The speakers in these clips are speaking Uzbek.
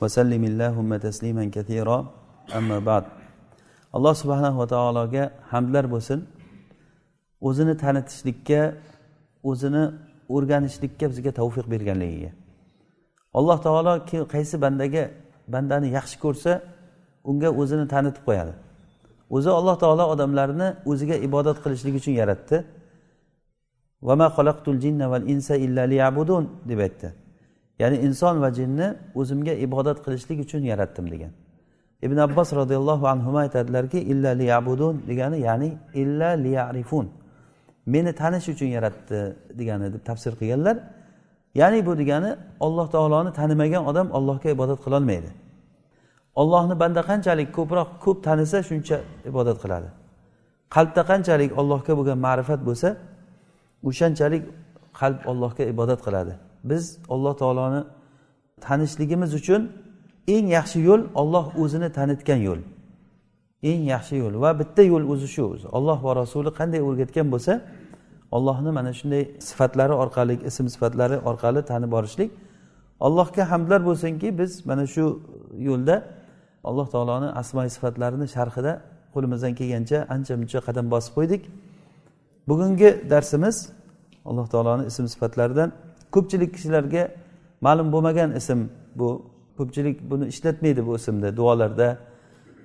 vasallim illahumma tasliman kathira amma ba'd alloh subhanahu va taologa hamdlar bo'lsin o'zini tanitishlikka o'zini o'rganishlikka bizga tavfiq berganligiga alloh taolo qaysi bandaga bandani yaxshi ko'rsa unga o'zini tanitib qo'yadi o'zi alloh taolo odamlarni o'ziga ibodat qilishlik uchun yaratdi deb aytdi ya'ni inson va jinni o'zimga ibodat qilishlik uchun yaratdim degan. Ibn abbos roziyallohu anhu aytadilarki illa liyabudun degani ya'ni illa liyarifun meni tanish uchun yaratdi degani deb tafsir qilganlar. Ya'ni bu degani alloh taoloni tanimagan odam allohga ibodat qilolmaydi ollohni banda qanchalik ko'proq ko'p tanisa shuncha ibodat qiladi. Qalbda qanchalik allohga bo'lgan ma'rifat bo'lsa o'shanchalik qalb allohga ibodat qiladi. Biz alloh taoloni tanishligimiz uchun eng yaxshi yo'l olloh o'zini tanitgan yo'l. Eng yaxshi yo'l va bitta yo'l o'zi shu o'zi. Olloh va rasuli qanday o'rgatgan bo'lsa ollohni mana shunday sifatlari orqali ism sifatlari orqali tanib borishlik. Allohga hamdlar bo'lsinki biz mana shu yo'lda alloh taoloni asmoi sifatlarini sharhida qo'limizdan kelgancha ancha muncha qadam bosib qo'ydik. Bugungi darsimiz alloh taoloni ism sifatlaridan ko'pchilik kishilarga ma'lum bo'lmagan ism bu. Ko'pchilik buni ishlatmaydi bu ismni duolarda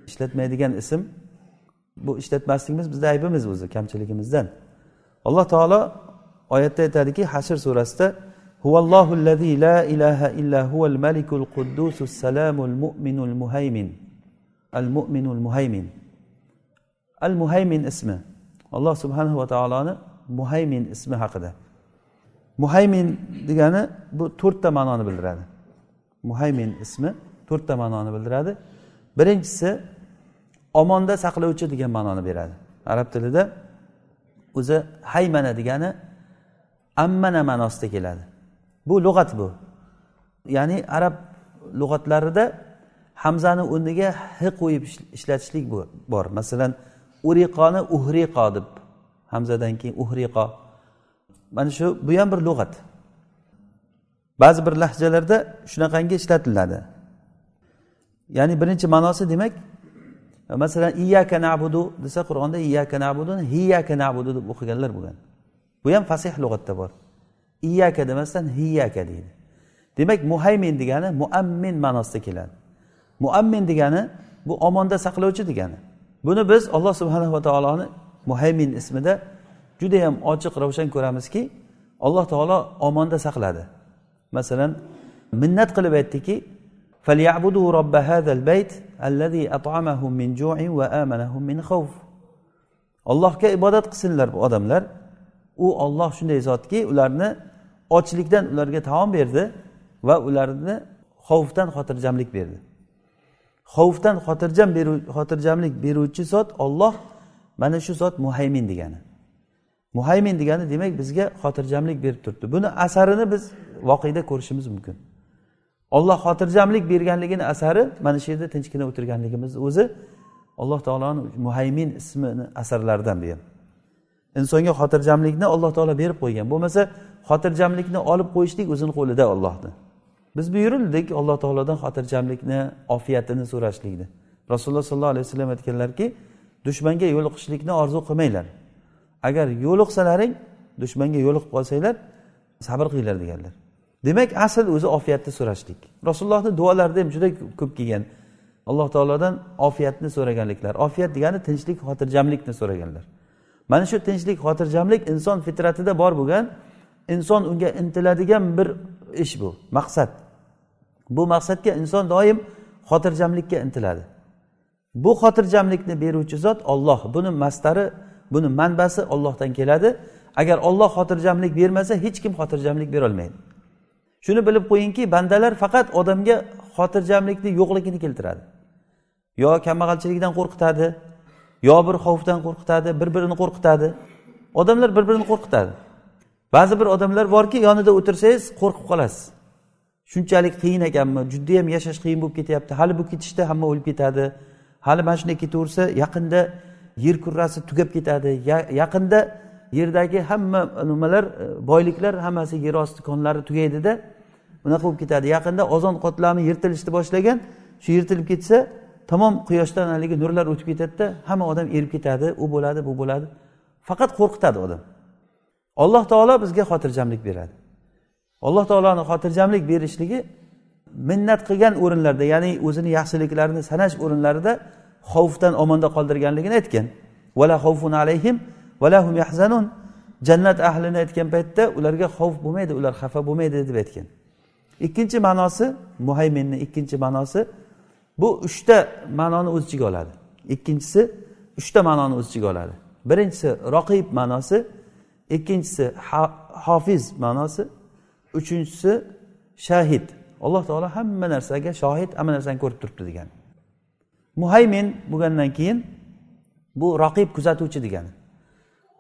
ishlatmaydigan ism. Bu ishlatmasligimiz bizni aybimiz o'zi kamchiligimizdan. Alloh taolo oyatda aytadiki hashr surasida huvallohu allazi la ilaha illa huval malikul quddusus salamul mu'minul muhaymin. Al mu'minul muhaymin. Al muhaymin ismi. Alloh subhanahu va taoloni muhaymin ismi haqida. Muhaymin degani bu to'rtta ma'noni bildiradi. Muhaymin ismi to'rtta ma'noni bildiradi. Birinchisi omonda saqlovchi degan ma'noni beradi. Arab tilida o'zi haymana degani ammana ma'nosida keladi. Bu lug'at bu. Ya'ni arab lug'atlarida hamzani o'rniga hi qo'yib ishlatishlik bor. Masalan uriqoni uhriqo deb hamzadan keyin uhriqo. Mana shu bu ham bir lug'at. Ba'zi bir lahjalarda shunaqangi ishlatiladi. Ya'ni birinchi ma'nosi demak masalan iyaka nabudu desa qur'onda iyaka nabudu hiyaka nabudu deb o'qiganlar bo'lgan. Bu ham fasih lug'atda bor. Iyaka demasdan hiyaka deydi. Demak muhaymin degani muammin ma'nosida keladi. Muammin degani bu omonda saqlovchi degani. Buni biz alloh subhanava taoloni muhaymin ismida judayam ochiq ravshan ko'ramizki alloh taolo omonda saqladi. Masalan minnat qilib aytdiki allohga ibodat qilsinlar bu odamlar. U olloh shunday zotki ularni ochlikdan ularga taom berdi va ularni xavfdan xotirjamlik berdi. Xavfdan xotirjam xotirjamlik beruvchi zot olloh mana shu zot muhaymin degani. Muhaymin degani demak bizga xotirjamlik berib turibdi. Buni asarini biz voqeda ko'rishimiz mumkin. Olloh xotirjamlik berganligini asari mana shu yerda tinchgina o'tirganligimiz o'zi alloh taoloni muhaymin ismini asarlaridan bu ham insonga xotirjamlikni alloh taolo berib qo'ygan. Bo'lmasa xotirjamlikni olib qo'yishlik o'zini qo'lida ollohni biz buyurildik alloh taolodan xotirjamlikni ofiyatini so'rashlikni. Rasululloh sollallohu alayhi vasallam aytganlarki dushmanga yo'liqishlikni orzu qilmanglar. Agar yo'liqsalaring dushmanga yo'liqib qolsanglar sabr qilinglar deganlar. Demak asl o'zi ofiyatni so'rashlik. Rasulullohni duolarida ham juda ko'p kelgan. Alloh taolodan ofiyatni so'raganliklar. Ofiyat degani tinchlik xotirjamlikni so'raganlar. Mana shu tinchlik xotirjamlik inson fitratida bor bo'lgan inson unga intiladigan bir ish bu maqsad. Bu maqsadga inson doim xotirjamlikka intiladi. Bu xotirjamlikni beruvchi zot olloh buni mastari buni manbasi ollohdan keladi. Agar olloh xotirjamlik bermasa hech kim xotirjamlik berolmaydi shuni bilib qo'yingki bandalar faqat odamga xotirjamlikni yo'qligini keltiradi. Yo kambag'alchilikdan qo'rqitadi yo bir xavfdan qo'rqitadi bir birini qo'rqitadi. Odamlar bir birini qo'rqitadi. Ba'zi bir odamlar borki yonida o'tirsangiz qo'rqib qolasiz. Shunchalik qiyin ekanmi? Judayam yashash qiyin bo'lib ketyapti. Hali bu ketishda hamma o'lib ketadi. Hali mana shunday ketaversa yaqinda yer kurrasi tugab ketadi. Yaqinda yerdagi hamma nimalar e, boyliklar hammasi yer osti konlari tugaydida bunaqa bo'lib ketadi. Yaqinda ozon qotlami yirtilishni boshlagan shu yirtilib ketsa tamom quyoshdan haligi nurlar o'tib ketadida hamma odam erib ketadi. U bo'ladi bu bo'ladi. Faqat qo'rqitadi odam. Alloh taolo bizga xotirjamlik beradi. Alloh taoloni xotirjamlik berishligi minnat qilgan o'rinlarda ya'ni o'zini yaxshiliklarini sanash o'rinlarida xavfdan omonda qoldirganligini aytgan. Vala xavfun alayhim vala hum yahzanun. Jannat ahlini aytgan paytda ularga xavf bo'lmaydi ular xafa bo'lmaydi deb aytgan. Ikkinchi ma'nosi muhayminni ikkinchi ma'nosi bu uchta ma'noni o'z ichiga oladi. Ikkinchisi uchta ma'noni o'z ichiga oladi. Birinchisi roqib ma'nosi ikkinchisi hofiz ma'nosi uchinchisi shahid. Alloh taolo hamma narsaga shohid hamma narsani ko'rib turibdi degani muhaymin bo'lgandan keyin bu roqib kuzatuvchi degani.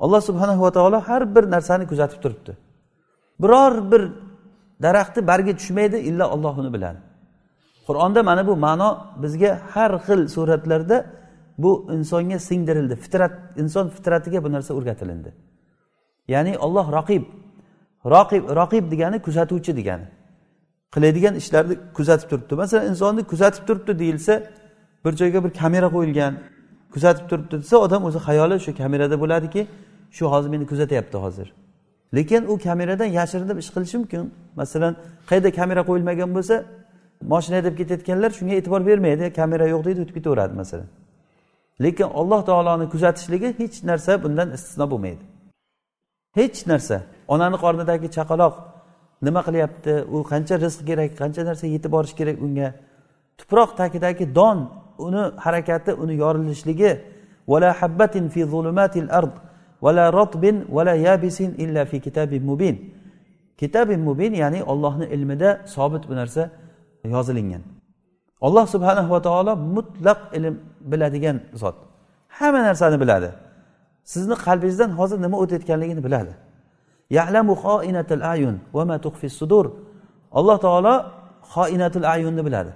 Alloh subhanahu va taolo har bir narsani kuzatib turibdi. Biror bir daraxtni bargi tushmaydi illo olloh uni biladi. Qur'onda mana bu ma'no bizga har xil suratlarda bu insonga singdirildi. Fitrat inson fitratiga bu narsa o'rgatilindi. Ya'ni olloh roqib roqib roqib degani kuzatuvchi degani. Qiladigan ishlarni kuzatib turibdi. Masalan insonni kuzatib turibdi deyilsa bir joyga bir kamera qo'yilgan kuzatib turibdi desa odam o'zi xayoli shu kamerada bo'ladiki shu hozir meni kuzatyapti hozir. Lekin u kameradan yashirinib ish qilishi mumkin. Masalan qayerda kamera qo'yilmagan bo'lsa moshina haydab ketayotganlar shunga e'tibor bermaydi kamera yo'q deydi o'tib ketaveradi masalan. Lekin alloh taoloni kuzatishligi hech narsa bundan istisno bo'lmaydi. Hech narsa. Onani qornidagi chaqaloq nima qilyapti? U qancha rizq kerak qancha narsa yetib borishi kerak unga? Tuproq tagidagi don uni harakati uni yorilishligi vala habbatin fi zulumatil ard vala rotbin vala yabisin illa fi kitabin mubin. Kitabin mubin ya'ni ollohni ilmida sobit bu narsa yozilingan. Alloh subhanahu va taolo mutlaq ilm biladigan zot. Hamma narsani biladi. Sizni qalbingizdan hozir nima o'tayotganligini biladi. Yalamu xoinatil ayun va ma tuxfi sudur. Alloh taolo xoinatul ayunni biladi.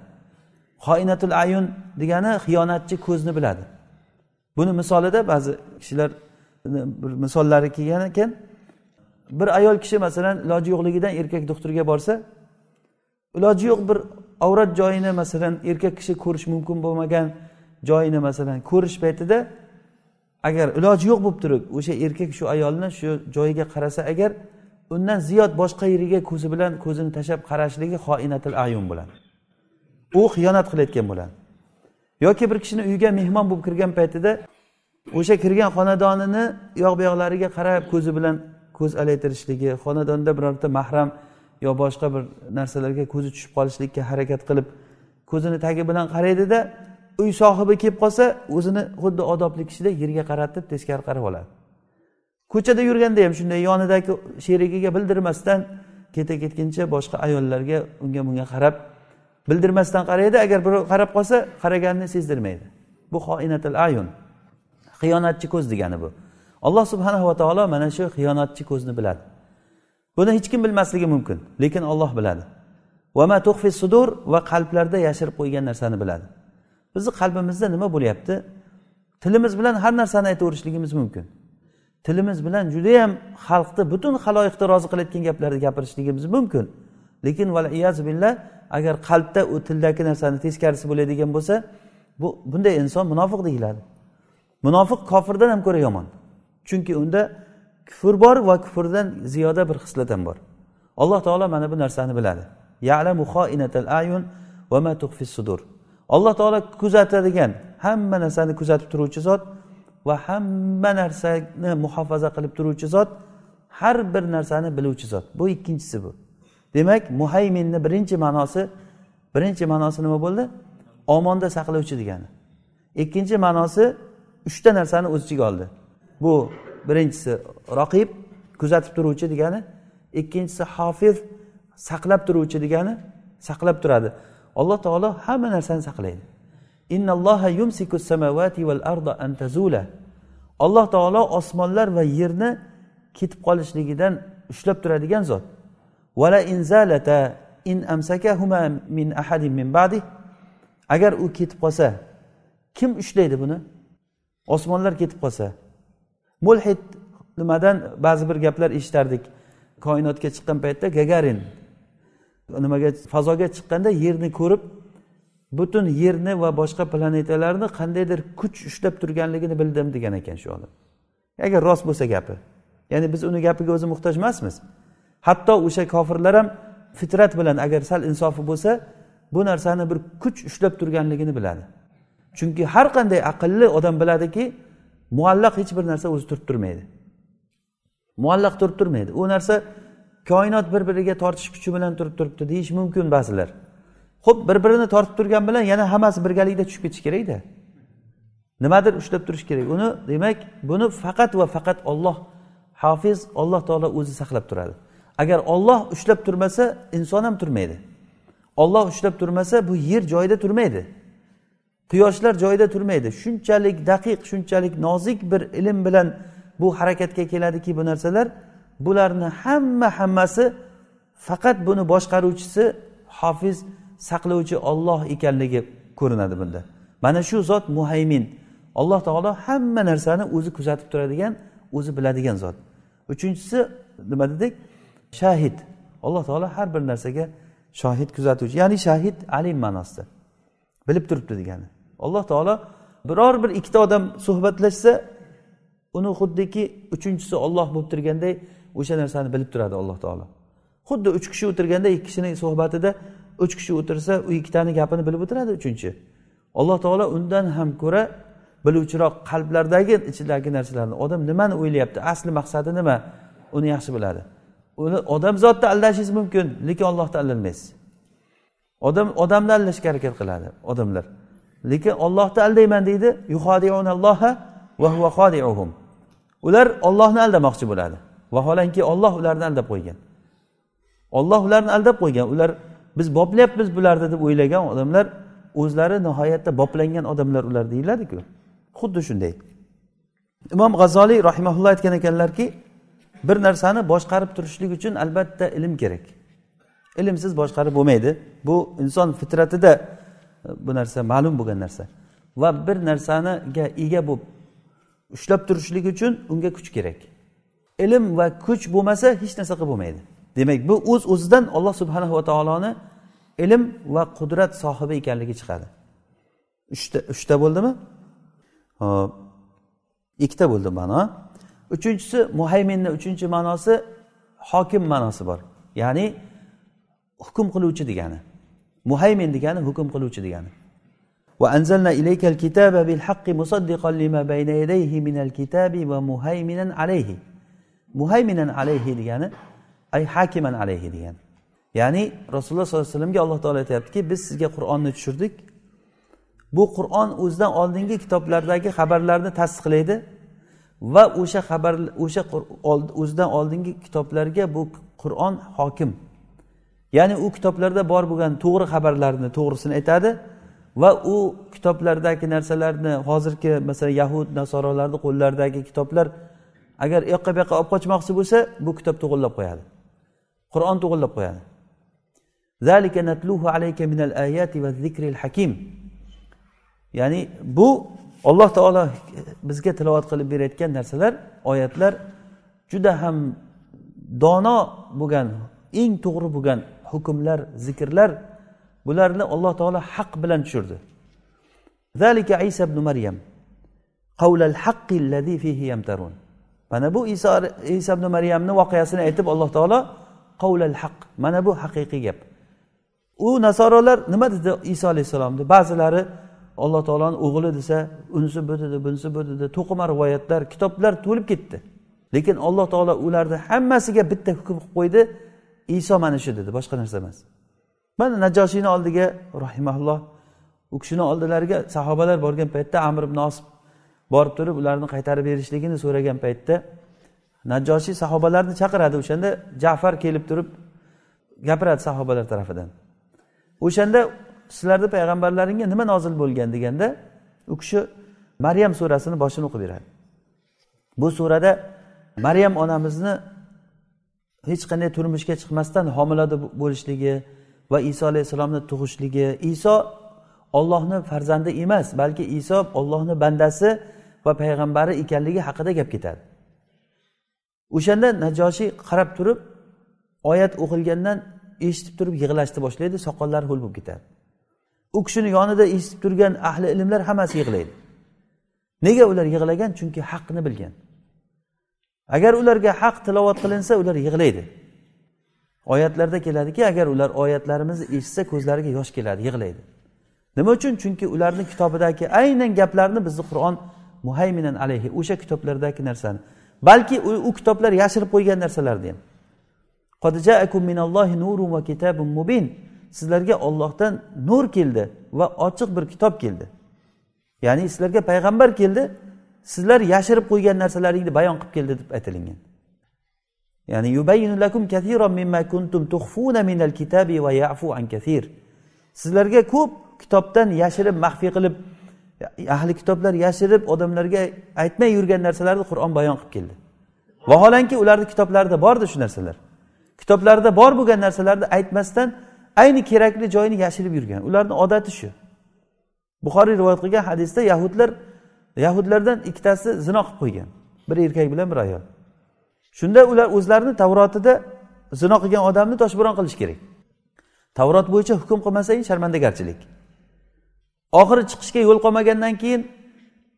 Xoinatul ayun degani xiyonatchi ko'zni biladi. Buni misolida ba'zi kishilar bir misollari kelgan ekan. Bir ayol kishi masalan iloji yo'qligidan erkak doktorga borsa iloji yo'q bir avrat joyini masalan erkak kishi ko'rish mumkin bo'lmagan joyini masalan ko'rish paytida agar iloji yo'q bo'lib turib o'sha erkak shu ayolni shu joyiga qarasa agar undan ziyod boshqa yeriga ko'zi bilan ko'zini tashlab qarashligi xoinatil ayun bo'ladi. U xiyonat qilayotgan bo'ladi. Yoki bir kishini uyiga mehmon bo'lib kirgan paytida o'sha kirgan xonadonini u yoq bu yoqlariga qarab ko'zi bilan ko'z alaytirishligi xonadonda birorta mahram yo boshqa bir narsalarga ko'zi tushib qolishlikka harakat qilib ko'zini tagi bilan qaraydida uy sohibi kelib qolsa o'zini xuddi odobli kishidek yerga qaratib teskari qarab oladi. Ko'chada yurganda ham shunday yonidagi sherigiga bildirmasdan keta ketguncha boshqa ayollarga unga bunga qarab bildirmasdan qaraydi agar birov qarab qolsa qaraganini sezdirmaydi. Bu xoinatil ayun. Xiyonatchi ko'z degani bu. Alloh subhanahu va taolo mana shu xiyonatchi ko'zni biladi. Buni hech kim bilmasligi mumkin lekin olloh biladi. Va tuxfi sudur va qalblarda yashirib qo'ygan narsani biladi. Bizni qalbimizda nima bo'lyapti? Tilimiz bilan har narsani aytaverishligimiz mumkin. Tilimiz bilan judayam xalqni butun haloyiqni rozi qilayotgan gaplarni gapirishligimiz mumkin. Lekin billah agar qalbda u tildagi narsani teskarisi bo'ladigan bo'lsa bu bunday inson munofiq deyiladi. Munofiq kofirdan ham ko'ra yomon. Chunki unda kufr bor va kufrdan ziyoda bir xislat ham bor. Alloh taolo mana bu narsani biladi. Ayun va ma sudur. Alloh taolo kuzatadigan hamma narsani kuzatib turuvchi zot va hamma narsani muhofaza qilib turuvchi zot har bir narsani biluvchi zot. Bu ikkinchisi bu. Demak muhayminni birinchi ma'nosi birinchi ma'nosi nima bo'ldi? Omonda saqlovchi degani. Ikkinchi ma'nosi uchta narsani o'z ichiga oldi. Bu birinchisi roqib kuzatib turuvchi degani. Ikkinchisi hofiz saqlab turuvchi degani saqlab turadi. Alloh taolo hamma narsani saqlaydi. Innalloha yumsiku samawati val arda an tazula. Alloh taolo osmonlar va yerni ketib qolishligidan ushlab turadigan zot. Vala inzalata in amsakahuma min ahadin min ba'di. Agar u ketib qolsa kim ushlaydi buni? Osmonlar ketib qolsa. Mulhid nimadan ba'zi bir gaplar eshitardik. Koinotga chiqqan paytda gagarin nimaga fazoga chiqqanda yerni ko'rib butun yerni va boshqa planetalarni qandaydir kuch ushlab turganligini bildim degan ekan shu odam agar rost bo'lsa gapi. Ya'ni biz uni gapiga o'zi muhtoj emasmiz hatto o'sha kofirlar ham fitrat bilan agar sal insofi bo'lsa bu narsani bir kuch ushlab turganligini biladi. Chunki har qanday aqlli odam biladiki muallaq hech bir narsa o'zi turib turmaydi. Muallaq turib turmaydi. U narsa koinot bir biriga tortish kuchi bilan turib turibdi deyish mumkin ba'zilar. Ho'p bir birini tortib turgan bilan yana hammasi birgalikda tushib ketishi kerakda. Nimadir ushlab turish kerak. Uni demak buni faqat va faqat olloh hofiz alloh taolo o'zi saqlab turadi. Agar olloh ushlab turmasa inson ham turmaydi. Olloh ushlab turmasa bu yer joyida turmaydi. Quyoshlar joyida turmaydi. Shunchalik daqiq shunchalik nozik bir ilm bilan bu harakatga keladiki bu narsalar bularni hamma hammasi faqat buni boshqaruvchisi hofiz saqlovchi olloh ekanligi ko'rinadi bunda. Mana shu zot muhaymin. Alloh taolo hamma narsani o'zi kuzatib turadigan o'zi biladigan zot. Uchinchisi nima dedik? Shahid. Alloh taolo har bir narsaga shohid kuzatuvchi. Ya'ni shahid alim ma'nosida. Bilib turibdi degani. Alloh taolo biror bir ikkita odam suhbatlashsa uni xuddiki uchinchisi olloh bo'lib turganday o'sha narsani bilib turadi alloh taolo. Xuddi uch kishi o'tirganda ikki kishini suhbatida uch kishi o'tirsa u ikkitani gapini bilib o'tiradi uchinchi. Alloh taolo undan ham ko'ra biluvchiroq qalblardagi ichidagi narsalarni odam nimani o'ylayapti asli maqsadi nima? Uni yaxshi biladi. Uni odamzotni aldashingiz mumkin lekin ollohni aldanmaysiz. Odam odamni aldashga harakat qiladi odamlar. Lekin ollohni aldayman deydi ular ollohni aldamoqchi bo'ladi. Vaholanki olloh ularni aldab qo'ygan. Olloh ularni aldab qo'ygan. Ular biz boplayapmiz bularni deb o'ylagan odamlar o'zlari nihoyatda boplangan odamlar ular deyiladiku. Xuddi shunday. Imom g'azoliy rahimaulloh aytgan ekanlarki bir narsani boshqarib turishlik uchun albatta ilm kerak. Ilmsiz boshqarib bo'lmaydi. Bu inson fitratida e, bu narsa ma'lum bo'lgan narsa. Va bir narsaniga ega bo'lib ushlab turishlik uchun unga kuch kerak. Ilm va kuch bo'lmasa hech narsa qilib bo'lmaydi. Demak bu o'z uz o'zidan alloh subhanahu va taoloni ilm va qudrat sohibi ekanligi chiqadi. Uchta uchta bo'ldimi? Hop ikkita bo'ldi ma'no. uchinchisi muhayminni uchinchi ma'nosi hokim ma'nosi bor ya'ni hukm qiluvchi degani muhaymin degani hukm qiluvchi degani وأنزلنا إليك الكتاب بالحق مصدقا لما بين يديه من الكتاب ومهيمنا عليه مهيمنا عليه degani ay hakiman alayhi degani ya'ni rasululloh sollallohu alayhi vasallamga alloh taolo aytyaptiki biz sizga qur'onni tushirdik bu qur'on o'zidan oldingi kitoblardagi xabarlarni tasdiqlaydi Va o'sha xabar o'sha o'zidan oldingi kitoblarga bu qur'on hokim. Ya'ni u kitoblarda bor bo'lgan to'g'ri xabarlarni to'g'risini aytadi va u kitoblardagi narsalarni hozirgi masalan yahud nasorolarni qo'llaridagi kitoblar agar u yoqqa bu yoqqa olib qochmoqchi bo'lsa bu kitob to'g'irlab qo'yadi. Qur'on to'g'irlab qo'yadi. Ya'ni bu alloh taolo bizga tilovat qilib berayotgan narsalar oyatlar juda ham dono bo'lgan eng to'g'ri bo'lgan hukmlar zikrlar bularni alloh taolo haq bilan tushirdi. Zalika isa ibn maryam qavlal haqqi allazi fihi yamtarun. Mana bu iso iso ibn maryamni voqeasini aytib alloh taolo qavlal haq mana bu haqiqiy gap. U nasorolar nima dedi iso alayhissalomni? Ba'zilari alloh taoloni o'g'li desa unisi bu dedi bunisi bu dedi to'qima rivoyatlar kitoblar to'lib ketdi. Lekin alloh taolo ularni hammasiga bitta hukm qilib qo'ydi. Iso mana shu dedi boshqa narsa emas. Mana najoshiyni oldiga rahimaulloh u kishini oldilariga sahobalar borgan paytda amir ibn osib borib turib ularni qaytarib berishligini so'ragan paytda najoshiy sahobalarni chaqiradi. O'shanda jafar kelib turib gapiradi sahobalar tarafidan. O'shanda sizlarni payg'ambarlaringga nima nozil bo'lgan deganda u kishi maryam surasini boshini o'qib beradi. Bu surada maryam onamizni hech qanday turmushga chiqmasdan homilada bo'lishligi va iso alayhissalomni tug'ishligi iso ollohni farzandi emas balki iso ollohni bandasi va payg'ambari ekanligi haqida gap ketadi. O'shanda najoshiy qarab turib oyat o'qilgandan eshitib turib yig'lashni boshlaydi soqollari ho'l bo'lib ketadi. U kishini yonida eshitib turgan ahli ilmlar hammasi yig'laydi. Nega ular yig'lagan? Chunki haqni bilgan. Agar ularga haq tilovat qilinsa ular yig'laydi. Oyatlarda keladiki agar ular oyatlarimizni eshitsa ko'zlariga yosh keladi yig'laydi. Nima uchun? Chunki ularni kitobidagi aynan gaplarni bizni qur'on muhayminan alayhi o'sha kitoblardagi narsani. Balki u kitoblar yashirib qo'ygan narsalarni ham. Sizlarga ollohdan nur keldi va ochiq bir kitob keldi. Ya'ni sizlarga payg'ambar keldi sizlar yashirib qo'ygan narsalaringni bayon qilib keldi deb aytilingan ya'ni lakum mimma kuntum tukhfuna minal kitabi va ya'fu an kathir. Sizlarga ko'p kitobdan yashirib maxfiy qilib ahli kitoblar yashirib odamlarga aytmay yurgan narsalarni qur'on bayon qilib keldi. Vaholanki ularni kitoblarida bordi shu narsalar. Kitoblarida bor bo'lgan narsalarni aytmasdan ayni kerakli joyini yashirib yurgan. Ularni odati shu. Buxoriy rivoyat qilgan hadisda yahudlar yahudlardan ikkitasi zino qilib qo'ygan. Bir erkak bilan bir ayol. Shunda ular o'zlarini tavrotida zino qilgan odamni toshbo'ron qilish kerak. Tavrot bo'yicha hukm qilmasang sharmandagarchilik. Oxiri chiqishga yo'l qolmagandan keyin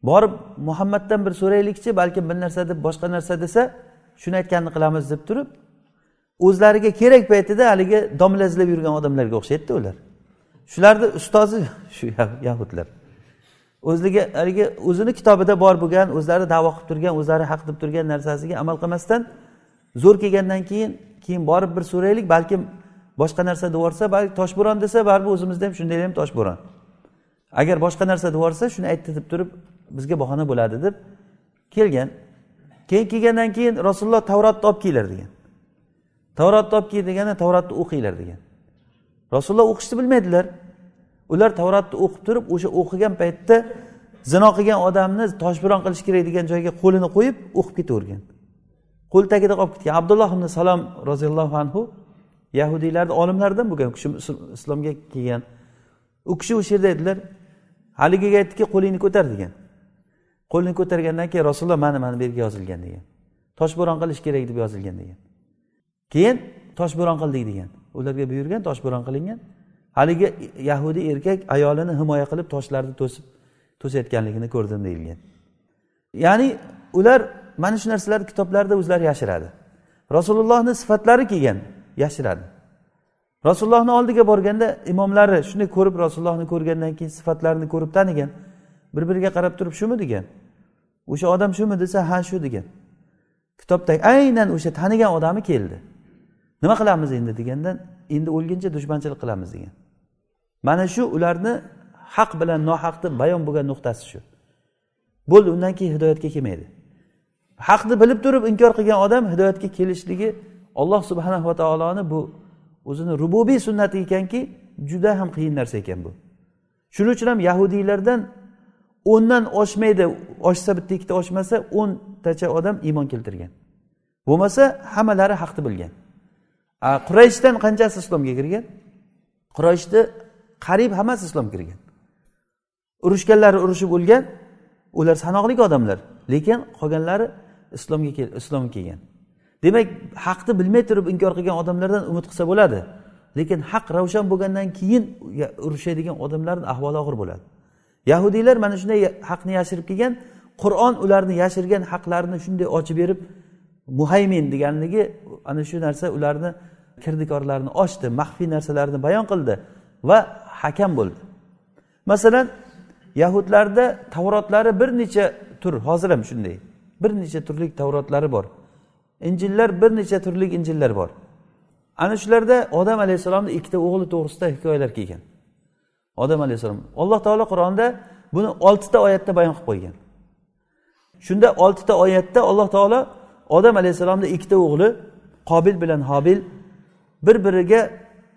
borib muhammaddan bir so'raylikchi balkim bir narsa deb boshqa narsa desa shuni aytganini qilamiz deb turib o'zlariga kerak paytida haligi domla izlab yurgan odamlarga o'xshaydida ular. Shularni ustozi shu yahudlar. O'zligi haligi o'zini kitobida bor bo'lgan o'zlari davo qilib turgan o'zlari haq deb turgan narsasiga amal qilmasdan zo'r kelgandan keyin keyin borib bir so'raylik balkim boshqa narsa deb balki toshbo'ron desa baribir o'zimizda ham shunday ham toshbo'ron. Agar boshqa narsa deb shuni aytdi deb turib bizga bahona bo'ladi deb kelgan. Keyin kelgandan keyin rasululloh tavrotni olib kelinglar degan. Tavrotni olib kel degani tavrotni o'qinglar degan. Rasululloh o'qishni bilmaydilar. Ular tavrotni o'qib turib o'sha o'qigan paytda zino qilgan odamni toshbiron qilish kerak degan joyga qo'lini qo'yib o'qib ketavergan. Qo'l tagida qolib ketgan. Abdulloh ibn salom roziyallohu anhu yahudiylarni olimlaridan bo'lgan u kishi islomga kelgan. U kishi o'sha yerda aytdilar haligiga aytdiki qo'lingni ko'tar degan. Qo'lini ko'targandan keyin rasululloh mana mana bu yerga yozilgan degan. Toshbo'ron qilish kerak deb yozilgan degan. Keyin toshbo'ron qildik degan. Ularga buyurgan toshbo'ron qilingan. Haligi yahudiy erkak ayolini himoya qilib toshlarni to'sib to'sayotganligini ko'rdim deyilgan. Ya'ni ular mana shu narsalarni kitoblarida o'zlari yashiradi. Rasulullohni sifatlari kelgan yashiradi. Rasulullohni oldiga borganda imomlari shunday ko'rib rasulullohni ko'rgandan keyin sifatlarini ko'rib tanigan bir biriga qarab turib shumi degan o'sha odam shumi desa ha shu degan. Kitobdagi aynan o'sha tanigan odami keldi. Nima qilamiz endi deganda endi o'lguncha dushmanchilik qilamiz degan. Mana shu ularni haq bilan nohaqni bayon bo'lgan nuqtasi shu. Bo'ldi undan keyin hidoyatga kelmaydi. Haqni bilib turib inkor qilgan odam hidoyatga kelishligi alloh subhanahu va taoloni bu o'zini rububiy sunnati ekanki juda ham qiyin narsa ekan bu. Shuning uchun ham yahudiylardan o'ndan oshmaydi oshsa bitta ikkita oshmasa o'ntacha odam iymon keltirgan. Bo'lmasa hammalari haqni bilgan. Qurayshdan qanchasi islomga kirgan? Qurayshni qariyb hammasi islomga kirgan. Urushganlari urushib o'lgan ular sanoqli odamlar lekin qolganlari islomga islomga kelgan. Demak haqni bilmay turib inkor qilgan odamlardan umid qilsa bo'ladi lekin haq ravshan bo'lgandan keyin urushadigan odamlarni ahvoli og'ir bo'ladi. Yahudiylar mana shunday haqni yashirib kelgan qur'on ularni yashirgan haqlarini shunday ochib berib muhaymin deganligi ana shu narsa ularni kirdikorlarni ochdi maxfiy narsalarni bayon qildi va hakam bo'ldi. Masalan yahudlarda tavrotlari bir necha tur hozir ham shunday bir necha turli tavrotlari bor. Injillar bir necha turli injillar bor. Ana shularda odam alayhissalomni ikkita o'g'li to'g'risida hikoyalar kelgan. Odam alayhissalom alloh taolo qur'onda buni oltita oyatda bayon qilib qo'ygan. Shunda oltita oyatda alloh taolo odam alayhissalomni ikkita o'g'li qobil bilan hobil bir biriga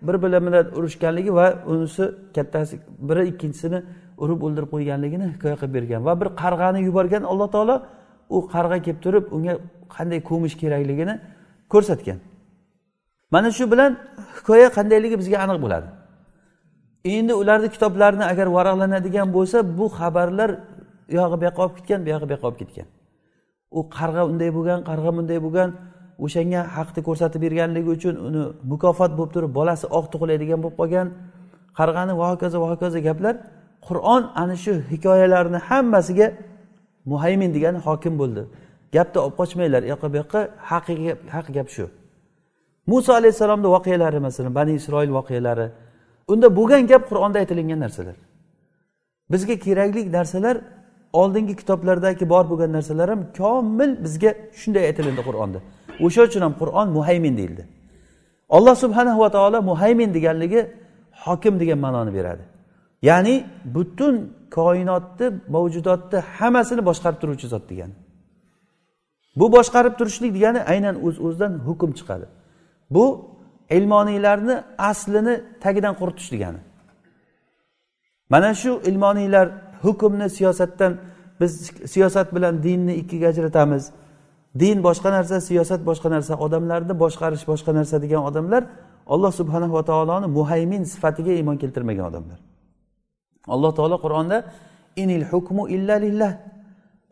bir biri bilan urushganligi va unisi kattasi biri ikkinchisini urib o'ldirib qo'yganligini hikoya qilib bergan va bir qarg'ani yuborgan alloh taolo u qarg'a kelib turib unga qanday ko'mish kerakligini ko'rsatgan. Mana shu bilan hikoya qandayligi bizga aniq bo'ladi. Endi ularni kitoblarini agar varaqlanadigan bo'lsa bu xabarlar u yog'i bu yoqqa olib ketgan bu yog'i bu yoqqa olib ketgan. U qarg'a unday bo'lgan qarg'a bunday bo'lgan o'shanga haqni ko'rsatib berganligi uchun uni mukofot bo'lib turib bolasi oq tug'iladigan bo'lib qolgan. Qarg'ani va hokazo va hokazo gaplar qur'on ana shu hikoyalarni hammasiga muhaymin degani hokim bo'ldi. Gapni olib qochmanglar u yoqqa bu yoqqa haqiqiy haq gap shu. Muso alayhissalomni voqealari masalan bani isroil voqealari unda bo'lgan gap qur'onda aytilingan narsalar. Bizga kerakli narsalar oldingi kitoblardagi bor bo'lgan narsalar ham komil bizga shunday aytilindi qur'onda. O'sha uchun ham qur'on muhaymin deyildi. Alloh subhanahu va taolo muhaymin deganligi hokim degan ma'noni beradi. Ya'ni butun koinotni mavjudotni hammasini boshqarib turuvchi zot degani. Bu boshqarib turishlik degani aynan o'z uz o'zidan hukm chiqadi. Bu ilmoniylarni aslini tagidan quritish degani. Mana shu ilmoniylar hukmni siyosatdan biz siyosat bilan dinni ikkiga ajratamiz. Din boshqa narsa siyosat boshqa narsa odamlarni boshqarish boshqa narsa degan odamlar alloh subhanahu va taoloni muhaymin sifatiga iymon keltirmagan odamlar. Alloh taolo qur'onda inil hukmu illa lillah.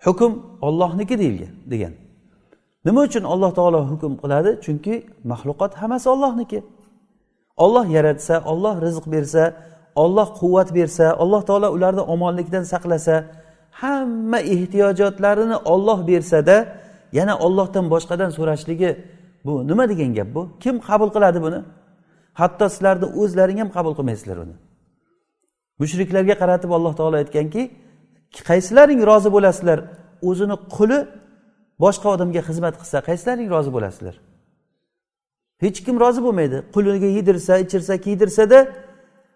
Hukm ollohniki deyilgan degan. Nima uchun alloh taolo hukm qiladi? Chunki maxluqot hammasi ollohniki olloh yaratsa olloh rizq bersa olloh quvvat bersa alloh taolo ularni omonlikdan saqlasa hamma ehtiyojotlarini olloh bersada yana ollohdan boshqadan so'rashligi bu nima degan gap bu? Kim qabul qiladi buni? Hatto sizlarni o'zlaring ham qabul qilmaysizlar uni. Mushriklarga qaratib alloh taolo aytganki qaysilaring rozi bo'lasizlar? O'zini quli boshqa odamga xizmat qilsa qaysilaring rozi bo'lasizlar? Hech kim rozi bo'lmaydi. Quliga yedirsa ichirsa kiydirsada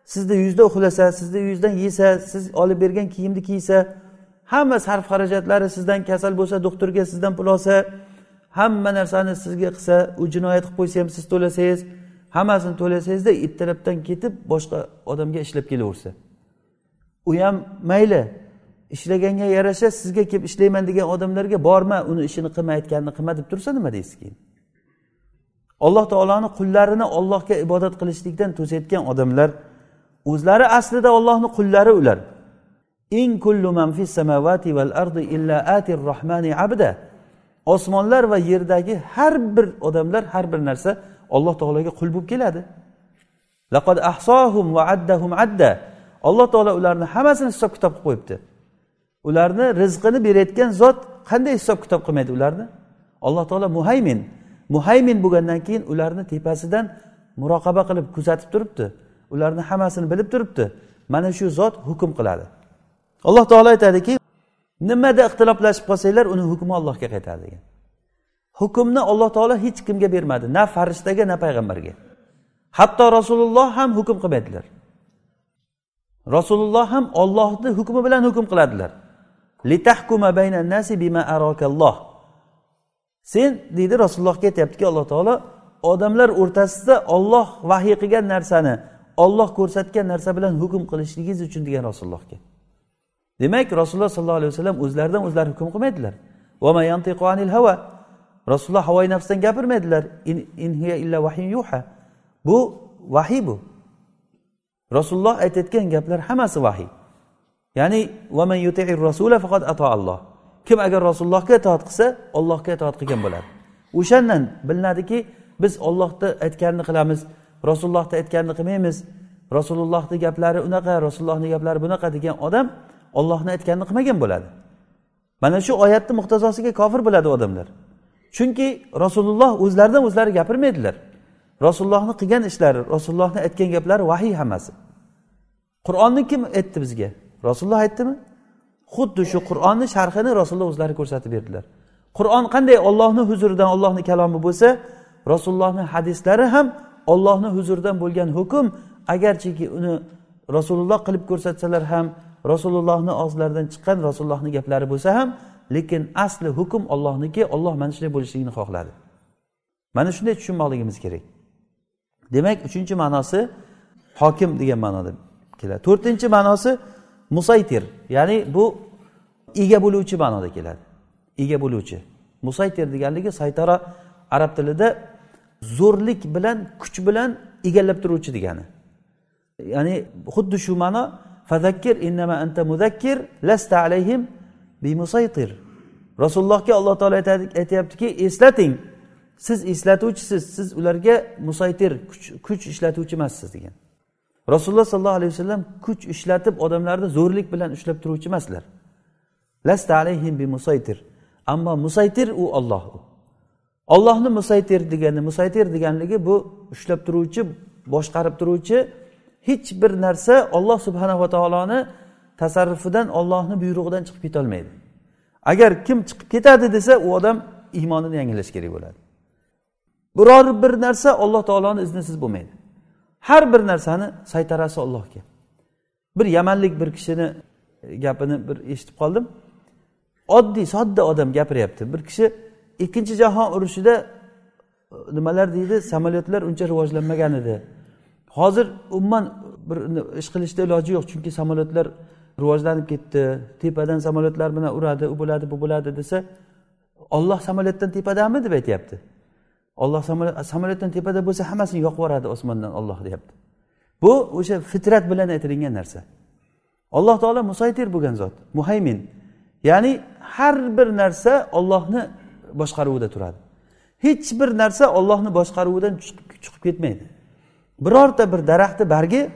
sizni yuzda uxlasa sizni yuzdan yesa siz olib bergan kiyimni kiysa hamma sarf xarajatlari sizdan kasal bo'lsa doktorga sizdan pul olsa hamma narsani sizga qilsa u jinoyat qilib qo'ysa ham siz to'lasangiz hammasini to'lasangizda ertalabdan ketib boshqa odamga ishlab kelaversa. U ham mayli ishlaganga yarasha sizga kelib ishlayman degan odamlarga borma uni ishini qilma aytganini qilma deb tursa nima deysiz keyin. Alloh taoloni qullarini ollohga ibodat qilishlikdan to'sayotgan odamlar o'zlari aslida ollohni qullari ular. In kullu man fis samawati val ardi illa atir rohmani abda. Osmonlar va yerdagi har bir odamlar har bir narsa alloh taologa qul bo'lib keladi. Laqad ahsohum va addahum adda. Alloh taolo ularni hammasini hisob kitob qilib qo'yibdi. Ularni rizqini berayotgan zot qanday hisob kitob qilmaydi ularni? Alloh taolo muhaymin. Muhaymin bo'lgandan keyin ularni tepasidan muroqaba qilib kuzatib turibdi. Ularni hammasini bilib turibdi. Mana shu zot hukm qiladi. Alloh taolo aytadiki nimada ixtiloflashib qolsanglar uni hukmi allohga qaytadi degan. Hukmni alloh taolo hech kimga bermadi na farishtaga na payg'ambarga. Hatto rasululloh ham hukm qilmaydilar. Rasululloh ham ollohni hukmi bilan hukm qiladilar. Sen deydi rasulullohga aytyaptiki alloh taolo odamlar o'rtasida olloh vahiy qilgan narsani olloh ko'rsatgan narsa bilan hukm qilishligingiz uchun degan rasulullohga. Demak rasululloh sollallohu alayhi vasallam o'zlaridan o'zlari hukm qilmaydilar. Rasululloh havoyi nafsdan gapirmaydilar. In hiya illa yuha. Bu vahiy bu. Rasululloh aytayotgan gaplar hammasi vahiy. Ya'ni kim agar rasulullohga itoat qilsa ollohga itoat qilgan bo'ladi. O'shandan bilinadiki biz ollohni aytganini qilamiz rasulullohni aytganini qilmaymiz. Rasulullohni gaplari unaqa rasulullohni gaplari bunaqa degan odam ollohni aytganini qilmagan bo'ladi. Mana shu oyatni muhtazosiga kofir bo'ladi odamlar. Chunki rasululloh o'zlaridan o'zlari gapirmaydilar. Rasulullohni qilgan ishlari rasulullohni aytgan gaplari vahiy hammasi. Qur'onni kim aytdi bizga? Rasululloh aytdimi? Xuddi shu qur'onni sharhini rasululloh o'zlari ko'rsatib berdilar. Qur'on qanday ollohni huzuridan ollohni kalomi bo'lsa rasulullohni hadislari ham ollohni huzuridan bo'lgan hukm agarchiki uni rasululloh qilib ko'rsatsalar ham rasulullohni og'zlaridan chiqqan rasulullohni gaplari bo'lsa ham lekin asli hukm ollohniki olloh mana shunday bo'lishligini xohladi. Mana shunday tushunmoqligimiz kerak. Demak uchinchi ma'nosi hokim degan ma'noda keladi. To'rtinchi ma'nosi musaytir ya'ni bu ega bo'luvchi ma'noda keladi. Ega bo'luvchi. Musaytir deganligi saytara arab tilida zo'rlik bilan kuch bilan egallab turuvchi degani. Ya'ni xuddi shu ma'no fadakkir innama anta mudakkir lasta alayhim bimusaytir rasulullohga alloh taolo aytyaptiki eslating. Siz eslatuvchisiz. Siz ularga musaytir kuch ishlatuvchi emassiz degan. Rasululloh sollallohu alayhi vasallam kuch ishlatib odamlarni zo'rlik bilan ushlab turuvchi emaslar. Lasta alayhim bi musaytir ammo musaytir u olloh u. Ollohni musaytir degani musaytir deganligi bu ushlab turuvchi boshqarib turuvchi hech bir narsa olloh subhanava taoloni tasarrufidan ollohni buyrug'idan chiqib ketolmaydi. Agar kim chiqib ketadi desa u odam iymonini yangilash kerak bo'ladi. Biror bir narsa alloh taoloni iznisiz bo'lmaydi. Har bir narsani saytarasi ollohga bir yamanlik bir kishini gapini bir eshitib qoldim. Oddiy sodda odam gapiryapti. Bir kishi ikkinchi jahon urushida e, nimalar deydi samolyotlar uncha rivojlanmagan edi. Hozir umuman bir ish qilishda iloji yo'q chunki samolyotlar rivojlanib ketdi. Tepadan samolyotlar bilan uradi u bo'ladi bu bo'ladi desa olloh samolyotdan tepadami deb aytyapti. Olloh samolyotdan tepada bo'lsa hammasini yoqib yuboradi osmondan olloh deyapti. Bu o'sha fitrat bilan aytilingan narsa. Alloh taolo musaytir bo'lgan zot muhaymin. Ya'ni har bir narsa ollohni boshqaruvida turadi. Hech bir narsa ollohni boshqaruvidan chiqib ketmaydi. Birorta bir daraxtni bargi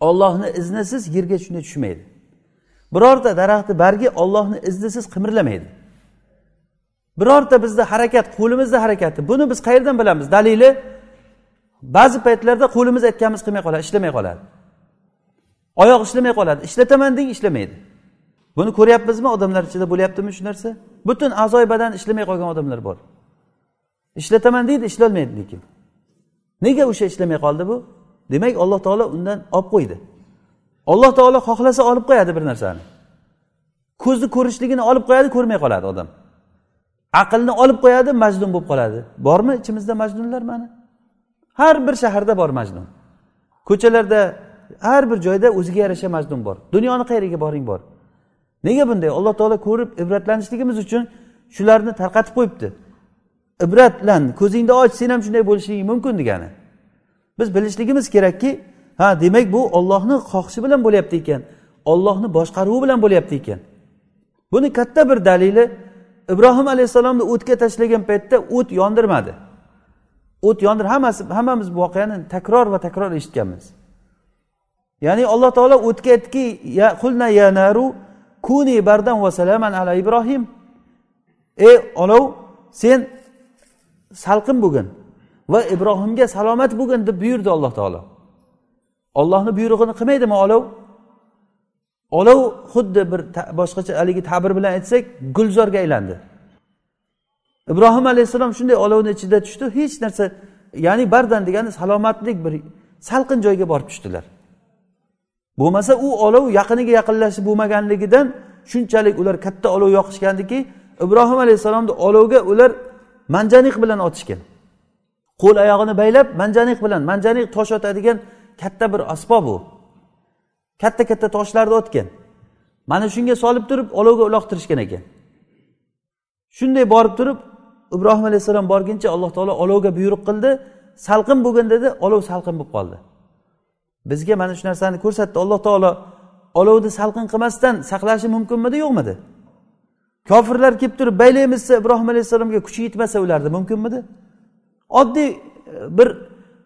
ollohni iznisiz yerga shunday tushmaydi. Birorta daraxtni bargi ollohni iznisiz qimirlamaydi. Birorta bizni harakat qo'limizni harakati buni biz qayerdan bilamiz? Dalili ba'zi paytlarda qo'limiz aytganimiz qilmay qoladi ishlamay qoladi. Oyoq ishlamay qoladi ishlataman deng ishlamaydi. Buni ko'ryapmizmi odamlar ichida bo'lyaptimi shu narsa? Butun a'zoyi badan ishlamay qolgan odamlar bor. Ishlataman deydi ishlolmaydi lekin. Nega o'sha ishlamay qoldi bu? Demak alloh taolo undan olib qo'ydi. Alloh taolo xohlasa olib qo'yadi bir narsani. Ko'zni ko'rishligini olib qo'yadi ko'rmay qoladi odam. Aqlni olib qo'yadi majnun bo'lib qoladi. Bormi ichimizda majnunlar mana? Har bir shaharda bor majnun. Ko'chalarda har bir joyda o'ziga yarasha majnun bor. Dunyoni qayeriga boring bor. Nega bunday? Alloh taolo ko'rib ibratlanishligimiz uchun shularni tarqatib qo'yibdi. Ibratlan ko'zingni och sen ham shunday bo'lishing mumkin degani. Biz bilishligimiz kerakki ha demak bu ollohni xohishi bilan bo'lyapti ekan ollohni boshqaruvi bilan bo'lyapti ekan. Buni katta bir dalili ibrohim alayhissalomni o'tga tashlagan paytda o't yondirmadi. O't yondir hammasi hammamiz bu voqeani takror va takror eshitganmiz. Ya'ni alloh taolo o'tga aytdiki ya qulna ya naru kuni bardan va salaman ala ibrohim. Ey olov sen salqin bo'lgin va ibrohimga salomat bo'lgin deb buyurdi alloh taolo. Ollohni buyrug'ini qilmaydimi olov? Olov xuddi bir boshqacha haligi ta'bir bilan aytsak gulzorga aylandi. Ibrohim alayhissalom shunday olovni ichida tushdi hech narsa ya'ni bardan degani salomatlik bir salqin joyga borib tushdilar. Bo'lmasa u olov yaqiniga yaqinlashib bo'lmaganligidan shunchalik ular katta olov yoqishgandiki ibrohim alayhissalomni olovga ular manjaniq bilan otishgan. Qo'l oyog'ini baylab manjaniq bilan manjaniq tosh otadigan katta bir asbob u. Katta katta toshlarni otgan. Mana shunga solib turib olovga uloqtirishgan ekan. Shunday borib turib ibrohim alayhissalom borguncha alloh taolo olovga buyruq qildi. Salqin bo'lgin dedi olov salqin bo'lib qoldi. Bizga mana shu narsani ko'rsatdi. Alloh taolo olovni salqin qilmasdan saqlashi mumkinmidi yo'qmidi? Kofirlar kelib turib baylaymiz desa ibrohim alayhissalomga kuchi yetmasa ularni mumkinmidi? Oddiy e, bir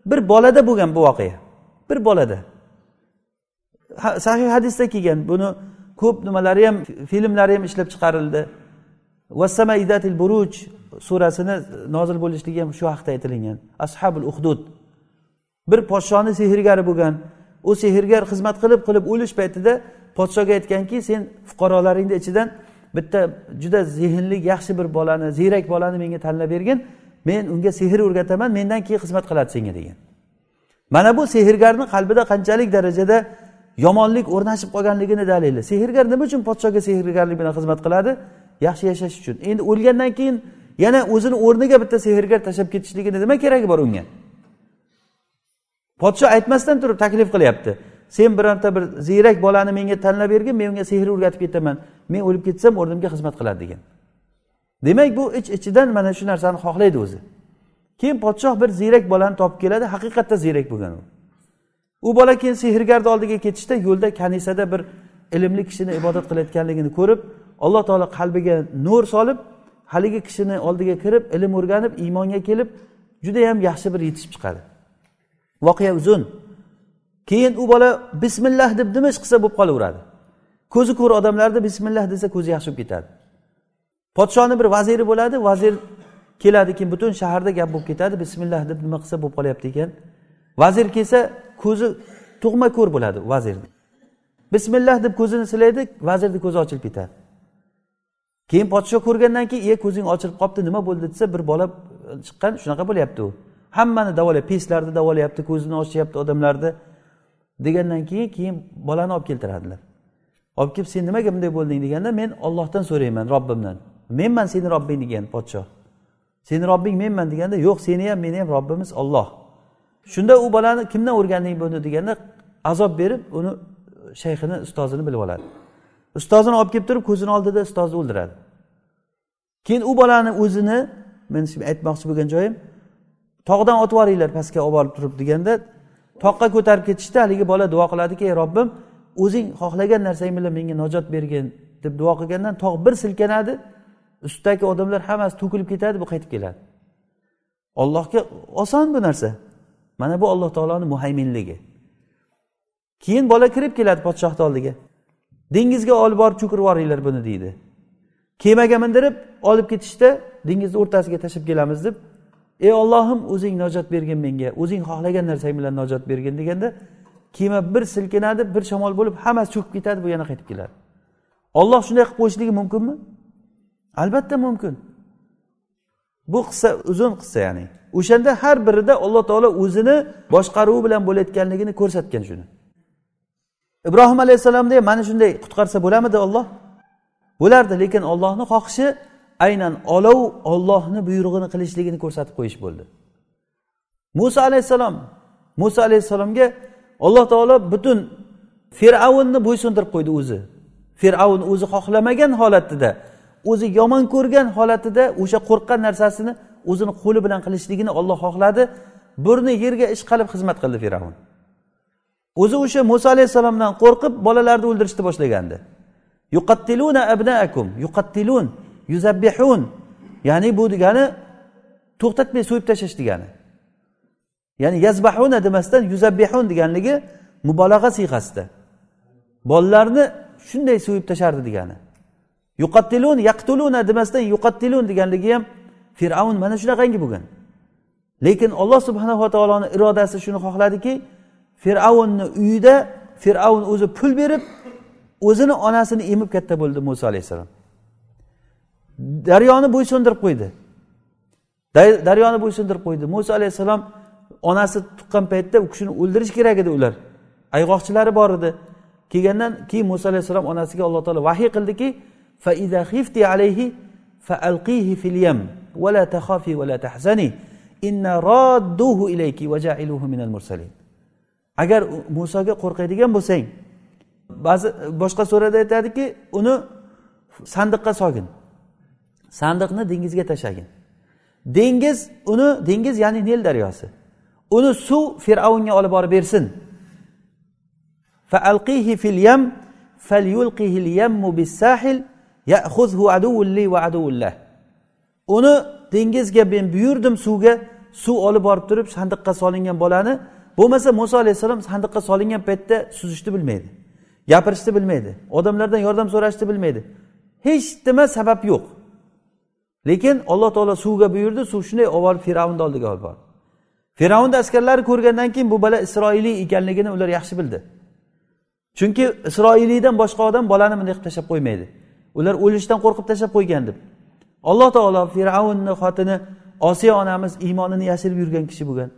bir bolada bo'lgan bu voqea. Bir bolada. Sahih hadisda kelgan buni ko'p nimalari ham filmlari ham ishlab chiqarildi. Vasamaidatil buruj surasini nozil bo'lishligi ham shu haqda aytilingan. Ashabul uhdud bir podshoni sehrgari bo'lgan. U sehrgar xizmat qilib qilib o'lish paytida podshoga aytganki sen fuqarolaringni ichidan bitta juda zehnli yaxshi bir bolani ziyrak bolani menga tanlab bergin. Men unga sehr o'rgataman mendan keyin xizmat qiladi senga degan. Mana bu sehrgarni qalbida qanchalik darajada yomonlik o'rnashib qolganligini dalili sehrgar nima uchun podshoga sehrgarlik bilan xizmat qiladi? Yaxshi yashash uchun. Endi o'lgandan keyin yana o'zini o'rniga bitta sehrgar tashlab ketishligini nima keragi bor unga? Podsho aytmasdan turib taklif qilyapti. Sen bironta bir ziyrak bolani menga tanlab bergin men unga sehr o'rgatib ketaman. Men o'lib ketsam o'rnimga xizmat qiladi degan. Demak bu ich ichidan mana shu narsani xohlaydi o'zi. Keyin podshoh bir ziyrak bolani topib keladi haqiqatda ziyrak bo'lgan u. U bola keyin sehrgarni oldiga ketishda yo'lda kanisada bir ilmli kishini ibodat qilayotganligini ko'rib alloh taolo qalbiga nur solib haligi kishini oldiga kirib ilm o'rganib iymonga kelib judayam yaxshi bir yetishib chiqadi. Voqea uzun. Keyin u bola bismillah deb nima ish qilsa bo'lib qolaveradi. Ko'zi ko'r odamlarni bismillah desa ko'zi yaxshi bo'lib ketadi. Podshoni bir vaziri bo'ladi vazir keladi keyin butun shaharda gap bo'lib ketadi bismillah deb nima qilsa bo'lib qolyapti ekan. Vazir kelsa ko'zi tug'ma ko'r bo'ladi vazirni. Bismillah deb ko'zini silaydi vazirni ko'zi ochilib ketadi. Keyin podsho ko'rgandan keyin iye ko'zing ochilib qolibdi nima bo'ldi? desa bir bola e, chiqqan shunaqa bo'lyapti u. Hammani davolayapti peslarni davolayapti ko'zini ochyapti odamlarni. Degandan keyin keyin bolani olib keltiradilar. Olib kelib sen nimaga bunday bo'lding? deganda men ollohdan so'rayman robbimdan. Menman seni robbing? degan podshoh. Seni robbing menman? deganda yo'q seni ham meni ham robbimiz olloh shunda u bolani kimdan o'rganding buni deganda azob berib uni shayxini ustozini bilib oladi. Ustozini olib kelib turib ko'zini oldida ustozni o'ldiradi. Keyin u bolani o'zini men aytmoqchi bo'lgan joyim tog'dan otib yuboringlar pastga olib borib turib deganda toqqa ko'tarib ketishda haligi bola duo qiladiki ey robbim o'zing xohlagan narsang bilan menga najot bergin deb duo qilgandan tog' bir silkanadi ustidagi odamlar hammasi to'kilib ketadi bu qaytib keladi. Ollohga oson bu narsa. Mana bu alloh taoloni muhayminligi. Keyin bola kirib keladi podshohni oldiga. Dengizga olib borib cho'kirib yuboringlar buni deydi. Kemaga mindirib olib ketishda dengizni o'rtasiga tashlab kelamiz deb ey ollohim o'zing najot bergin menga o'zing xohlagan narsang bilan najot bergin deganda kema bir silkinadi bir shamol bo'lib hammasi cho'kib ketadi bu yana qaytib keladi. Olloh shunday qilib qo'yishligi mumkinmi? Albatta mumkin. Bu qissa uzun qissa ya'ni. O'shanda har birida alloh taolo o'zini boshqaruvi bilan bo'layotganligini ko'rsatgan shuni. Ibrohim alayhissalomni ham mana shunday qutqarsa bo'lamidi olloh bo'lardi lekin ollohni xohishi aynan olov ollohni buyrug'ini qilishligini ko'rsatib qo'yish bo'ldi. Muso alayhissalom muso alayhissalomga alloh taolo butun fir'avnni bo'ysundirib qo'ydi o'zi. Fir'avn o'zi xohlamagan holatida o'zi yomon ko'rgan holatida o'sha qo'rqqan narsasini o'zini qo'li bilan qilishligini olloh xohladi. Burni yerga ishqalib xizmat qildi fir'avn. O'zi o'sha muso alayhissalomdan qo'rqib bolalarni o'ldirishni boshlagandi. Yuqattiluna abnaakum yuqattilun. Yuzabbihun. Ya'ni bu degani to'xtatmay so'yib tashlash degani. Ya'ni yazbahuna demasdan yuzabbihun deganligi mubolag'a siyg'asida. Bolalarni shunday so'yib tashlardi degani. Yuqattilun yaqtuluna demasdan yuqattilun deganligi ham fir'avn mana shunaqangi bo'lgan lekin alloh subhanava taoloni irodasi shuni xohladiki fir'avnni uyida fir'avn o'zi pul berib o'zini onasini emib katta bo'ldi muso alayhissalom. Daryoni bo'ysundirib qo'ydi. Daryoni bo'ysundirib qo'ydi. Muso alayhissalom onasi tuqqan paytda u kishini o'ldirish kerak edi ular. Ayg'oqchilari bor edi. Kelgandan keyin muso alayhissalom onasiga alloh taolo vahiy qildiki agar musoga qo'rqadigan bo'lsang ba'zi boshqa surada aytadiki uni sandiqqa solgin sandiqni dengizga tashlagin. Dengiz uni dengiz ya'ni nil daryosi. Uni suv fir'avnga olib borib bersin. Fil yam uni dengizga men buyurdim suvga suv olib borib turib sandiqqa solingan bolani. Bo'lmasa muso alayhissalom sandiqqa solingan paytda suzishni bilmaydi gapirishni bilmaydi odamlardan yordam so'rashni bilmaydi. Hech nima sabab yo'q. Lekin alloh taolo suvga buyurdi suv shunday olib borib fir'avnni oldiga olib bordi. Fir'avnni askarlari ko'rgandan keyin bu bola isroiliy ekanligini ular yaxshi bildi. Chunki isroiliydan boshqa odam bolani bunday qilib tashlab qo'ymaydi. Ular o'lishdan qo'rqib tashlab qo'ygan deb. Alloh taolo fir'avnni xotini osiyo onamiz iymonini yashirib yurgan kishi bo'lgan.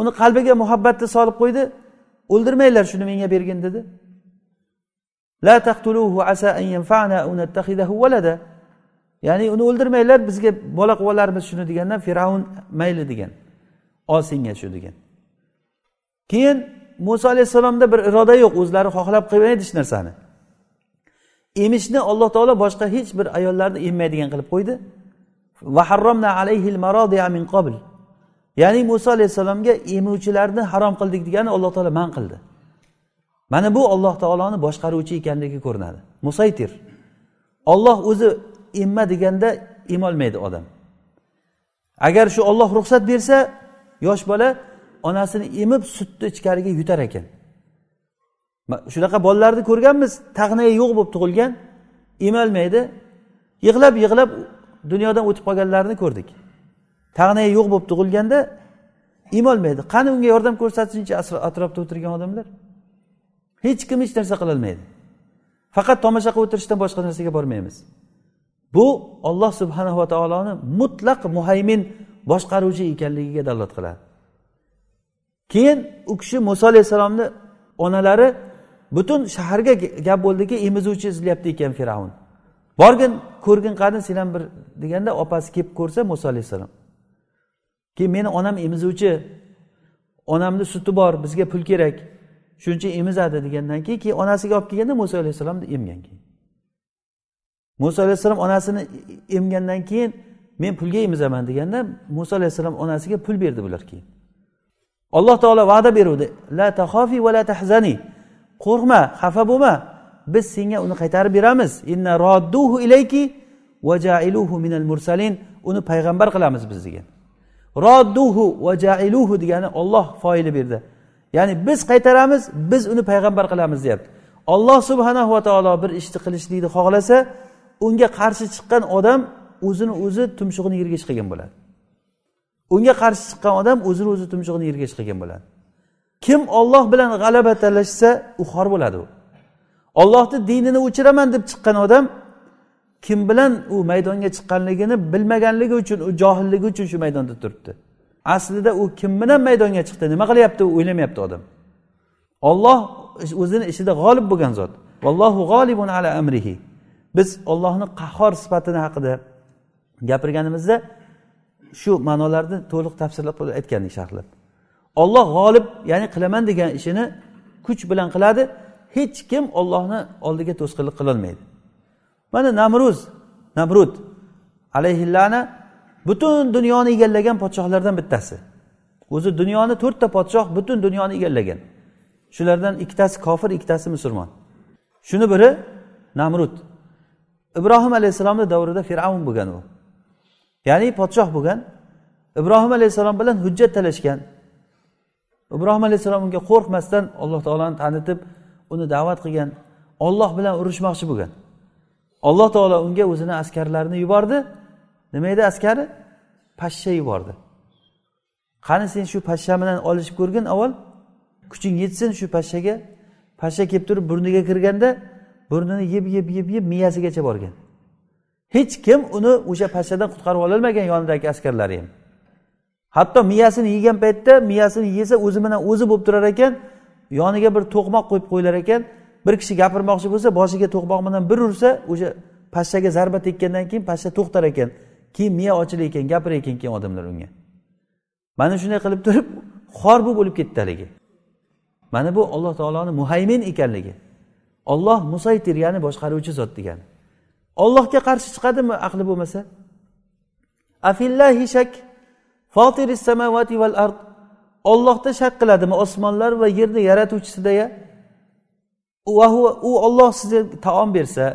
Uni qalbiga muhabbatni solib qo'ydi. O'ldirmanglar shuni menga bergin dedi. La taqtuluhu asa an yanfa'na walada. Ya'ni uni o'ldirmanglar bizga bola qilib olarmiz shuni deganda fir'avn mayli degan. Ol senga shu degan. Keyin muso alayhissalomda bir iroda yo'q o'zlari xohlab qilmaydi hech narsani. Emishni alloh taolo boshqa hech bir ayollarni emmaydigan qilib qo'ydi. Ya'ni muso alayhissalomga emuvchilarni harom qildik degani alloh taolo man qildi. Mana bu alloh taoloni boshqaruvchi ekanligi ko'rinadi. Musaytir. Olloh o'zi emma deganda emolmaydi odam. Agar shu olloh ruxsat bersa yosh bola onasini emib sutni ichkariga yutar ekan. Shunaqa bolalarni ko'rganmiz tag'nai yo'q bo'lib tug'ilgan emolmaydi yig'lab yig'lab dunyodan o'tib qolganlarini ko'rdik. Tag'nai yo'q bo'lib tug'ilganda emolmaydi qani unga yordam ko'rsatsinchi atrofda o'tirgan odamlar? Hech kim hech narsa qilolmaydi. Faqat tomosha qilib o'tirishdan boshqa narsaga bormaymiz. Bu olloh subhanava taoloni mutlaq muhaymin boshqaruvchi ekanligiga dalolat qiladi. Keyin u kishi muso alayhissalomni onalari butun shaharga gap bo'ldiki emizuvchi izlayapti ekan fir'avn. Borgin ko'rgin qani sen ham bir deganda opasi kelib ko'rsa muso alayhissalom. Keyin meni onam emizuvchi onamni suti bor bizga pul kerak. Shuncha emizadi degandan keyin keyin onasiga olib kelganda muso alayhissalomni emgan keyin. Muso alayhissalom onasini emgandan keyin men pulga emizaman deganda muso alayhissalom onasiga pul berdi bular keyin. Alloh taolo va'da beruvdi. La tahofi va la tahzani. Qo'rqma xafa bo'lma. Biz senga uni qaytarib beramiz. Inna rodduhu ilayki va jailuhu minal mursalin. Uni payg'ambar qilamiz biz degan. Rodduhu va jailuhu degani olloh foili berdi. Ya'ni biz qaytaramiz biz uni payg'ambar qilamiz deyapti. Olloh subhanahu va taolo bir ishni qilishlikni xohlasa unga qarshi chiqqan odam o'zini o'zi tumshug'ini yerga chiqargan bo'ladi. Unga qarshi chiqqan odam o'zini o'zi tumshug'ini yerga chiqargan bo'ladi. Kim olloh bilan g'alaba talashsa u xor bo'ladi u. Ollohni dinini o'chiraman deb chiqqan odam kim bilan u maydonga chiqqanligini bilmaganligi uchun u johilligi uchun shu maydonda turibdi. Aslida u kim bilan maydonga chiqdi nima qilyapti u o'ylamayapti odam. Olloh o'zini ishida g'olib bo'lgan zot. Vallohu g'olibun ala amrihi. Biz ollohni qahhor sifatini haqida gapirganimizda shu ma'nolarni to'liq tafsirlab aytgandik sharhlab olloh g'olib ya'ni qilaman degan ishini kuch bilan qiladi hech kim ollohni oldiga to'sqinlik qilolmaydi. Mana namruz namrud alayhillani butun dunyoni egallagan podshohlardan bittasi. O'zi dunyoni to'rtta podshoh butun dunyoni egallagan. Shulardan ikkitasi kofir ikkitasi musulmon. Shuni biri namrud. Ibrohim alayhissalomni davrida fir'avn bo'lgan u. Ya'ni podshoh bo'lgan. Ibrohim alayhissalom bilan hujjat talashgan. Ibrohim alayhissalom unga qo'rqmasdan alloh taoloni tanitib uni da'vat qilgan. Olloh bilan urushmoqchi bo'lgan. Alloh taolo unga o'zini askarlarini yubordi. Nima edi askari? Pashsha yubordi. Qani sen shu pashsha bilan olishib ko'rgin avval? Kuching yetsin shu pashshaga. Pashsha kelib turib burniga kirganda burnini yeb yeb yeb yeb miyasigacha borgan. Hech kim uni o'sha pashshadan qutqarib ololmagan yonidagi askarlari ham. Hatto miyasini yegan paytda miyasini yesa o'zi bilan o'zi bo'lib turar ekan yoniga bir to'qmoq qo'yib qo'yilar ekan. Bir kishi gapirmoqchi bo'lsa boshiga to'qmoq bilan bir ursa o'sha pashshaga zarba tekkandan keyin pashsha to'xtar ekan. Keyin miya ochilar ekan gapirar ekan keyin odamlar unga. Mana shunday qilib turib xor bo'lib ketdi haligi. Mana bu alloh taoloni muhaymin ekanligi. Olloh musaytir ya'ni boshqaruvchi zot degani. Ollohga qarshi chiqadimi aqli bo'lmasa? Afillahi shak fotiris samavati val ard. Ollohda shak qiladimi osmonlar va yerni yaratuvchisidaya? U olloh sizga taom bersa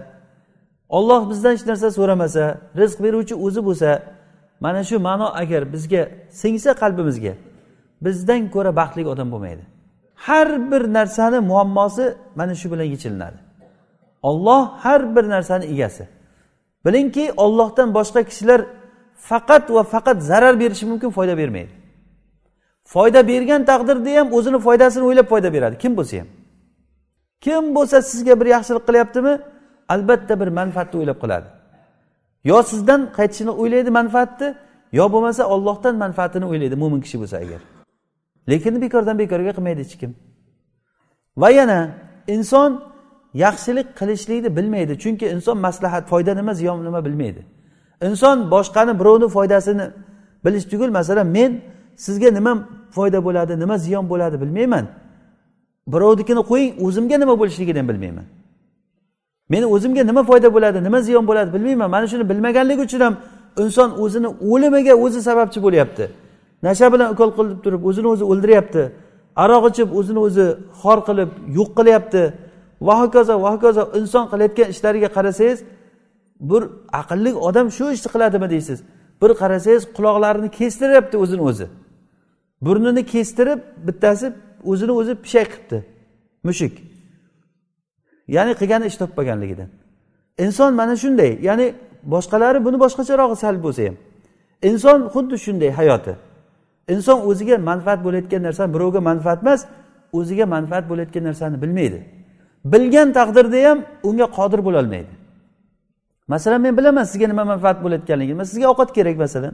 olloh bizdan hech narsa so'ramasa rizq beruvchi o'zi bo'lsa mana shu ma'no agar bizga singsa qalbimizga bizdan ko'ra baxtli odam bo'lmaydi. Har bir narsani muammosi mana shu bilan yechilinadi olloh har bir narsani egasi. Bilingki ollohdan boshqa kishilar faqat va faqat zarar berishi mumkin foyda bermaydi. Foyda bergan taqdirda ham o'zini foydasini o'ylab foyda beradi. Kim bo'lsa ham. Kim bo'lsa sizga bir yaxshilik qilyaptimi albatta bir manfaatni o'ylab qiladi. Yo sizdan qaytishini o'ylaydi manfaatni yo bo'lmasa ollohdan manfaatini o'ylaydi mo'min kishi bo'lsa agar. Lekin bekordan bekorga qilmaydi hech kim. Va yana inson yaxshilik qilishlikni bilmaydi chunki inson maslahat foyda nima ziyon nima bilmaydi. Inson boshqani birovni foydasini bilish tugul masalan men sizga nima foyda bo'ladi nima ziyon bo'ladi bilmayman. Birovnikini qo'ying o'zimga nima bo'lishligini ham bilmayman. Meni o'zimga nima foyda bo'ladi nima ziyon bo'ladi bilmayman. Mana shuni bilmaganligi uchun ham inson o'zini o'limiga o'zi sababchi bo'lyapti. Nasha bilan ukol qilib turib o'zini o'zi o'ldiryapti. Aroq ichib o'zini o'zi xor qilib yo'q qilyapti. Va hokazo va hokazo inson qilayotgan ishlariga qarasangiz bir aqlli odam shu ishni qiladimi deysiz? Bir qarasangiz quloqlarini kestiryapti o'zini o'zi. Burnini kestirib bittasi o'zini o'zi pishak qilibdi. Mushuk. Ya'ni qilgani ish topmaganligidan. Inson mana shunday. Ya'ni boshqalari buni boshqacharog'i sal bo'lsa ham. Inson xuddi shunday hayoti. Inson o'ziga manfaat bo'layotgan narsani birovga manfaat emas o'ziga manfaat bo'layotgan narsani bilmaydi. Bilgan taqdirda ham unga qodir bo'lolmaydi. Masalan men bilaman sizga nima manfaat bo'layotganligini. Sizga ovqat kerak masalan.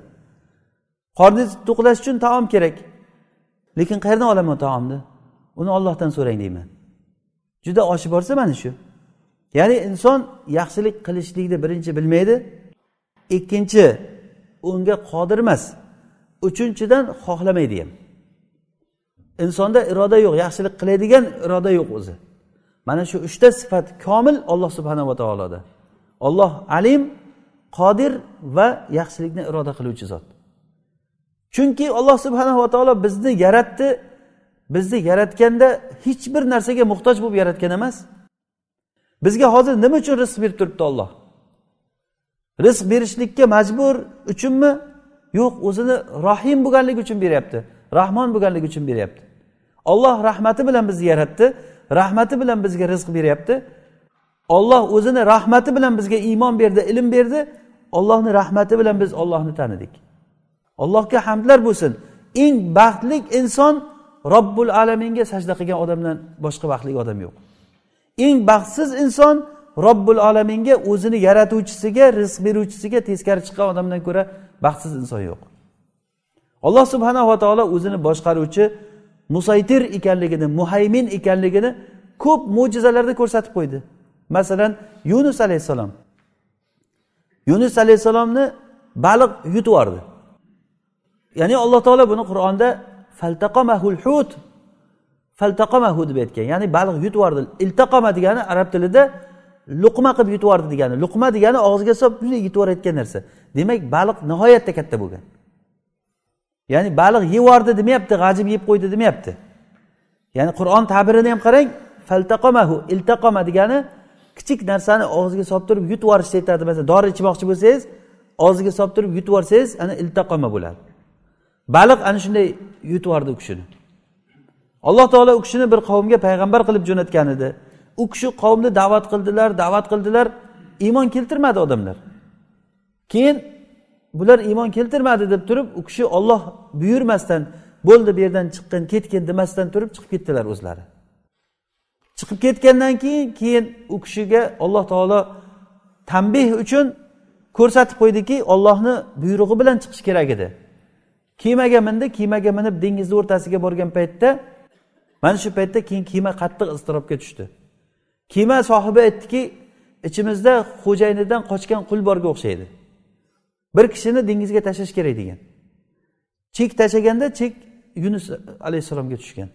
Qorningizni to'qlash uchun taom kerak. Lekin qayerdan olaman taomni? Uni ollohdan so'rang deyman. Juda oshib borsa mana shu. Ya'ni inson yaxshilik qilishlikni birinchi bilmaydi ikkinchi unga qodir emas. Uchinchidan xohlamaydi ham. Insonda iroda yo'q yaxshilik qiladigan iroda yo'q o'zi. Mana shu uchta sifat komil olloh subhanava taoloda. Olloh alim qodir va yaxshilikni iroda qiluvchi zot. Chunki alloh subhanava taolo bizni yaratdi bizni yaratganda hech bir narsaga muhtoj bo'lib yaratgan emas. Bizga hozir nima uchun rizq berib turibdi olloh rizq berishlikka majbur uchunmi? Yo'q o'zini rohim bo'lganligi uchun beryapti rahmon bo'lganligi uchun beryapti. Olloh rahmati bilan bizni yaratdi rahmati bilan bizga rizq beryapti. Olloh o'zini rahmati bilan bizga iymon berdi ilm berdi. Ollohni rahmati bilan biz ollohni tanidik. Allohga hamdlar bo'lsin. Eng baxtli inson robbul alaminga sajda qilgan odamdan boshqa baxtli odam yo'q. Eng baxtsiz inson robbul alaminga o'zini yaratuvchisiga rizq beruvchisiga teskari chiqqan odamdan ko'ra baxtsiz inson yo'q. Alloh subhanava taolo o'zini boshqaruvchi musaytir ekanligini muhaymin ekanligini ko'p mo'jizalarda ko'rsatib qo'ydi. Masalan yunus alayhissalom. Yunus alayhissalomni baliq yutib yubordi. Ya'ni alloh taolo buni qur'onda faltaqomahul hut faltaqamahu deb aytgan. Ya'ni baliq yutib yubordi. Iltaqoma degani arab tilida luqma qilib yutib yubordi degani. Luqma degani og'ziga solib bunday yutib yuborayotgan narsa. Demak baliq nihoyatda katta bo'lgan. Ya'ni baliq yevordi demayapti g'ajib yeb qo'ydi demayapti. Ya'ni qur'on tabirini ham qarang faltaqomahu iltaqoma degani kichik narsani og'ziga solib turib yutib yuborishni aytadi masalan dori ichmoqchi bo'lsangiz og'ziga solib turib yutib yuborsangiz ana iltaqoma bo'ladi. Baliq ana shunday yutib yubordi u kishini. Alloh taolo u kishini bir qavmga payg'ambar qilib jo'natgan edi. U kishi qavmni da'vat qildilar da'vat qildilar iymon keltirmadi odamlar. Keyin bular iymon keltirmadi deb turib u kishi olloh buyurmasdan bo'ldi bu yerdan chiqqin ketgin demasdan turib chiqib ketdilar o'zlari. Chiqib ketgandan keyin keyin u kishiga alloh taolo tanbeh uchun ko'rsatib qo'ydiki ollohni buyrug'i bilan chiqish kerak edi. Kemaga mindi kemaga minib dengizni o'rtasiga borgan paytda mana shu paytda keyin kema qattiq iztirobga tushdi. Kema sohibi aytdiki ichimizda xo'jayinidan qochgan qul borga o'xshaydi. Bir kishini dengizga tashlash kerak degan. Chek tashlaganda chek yunus alayhissalomga tushgan.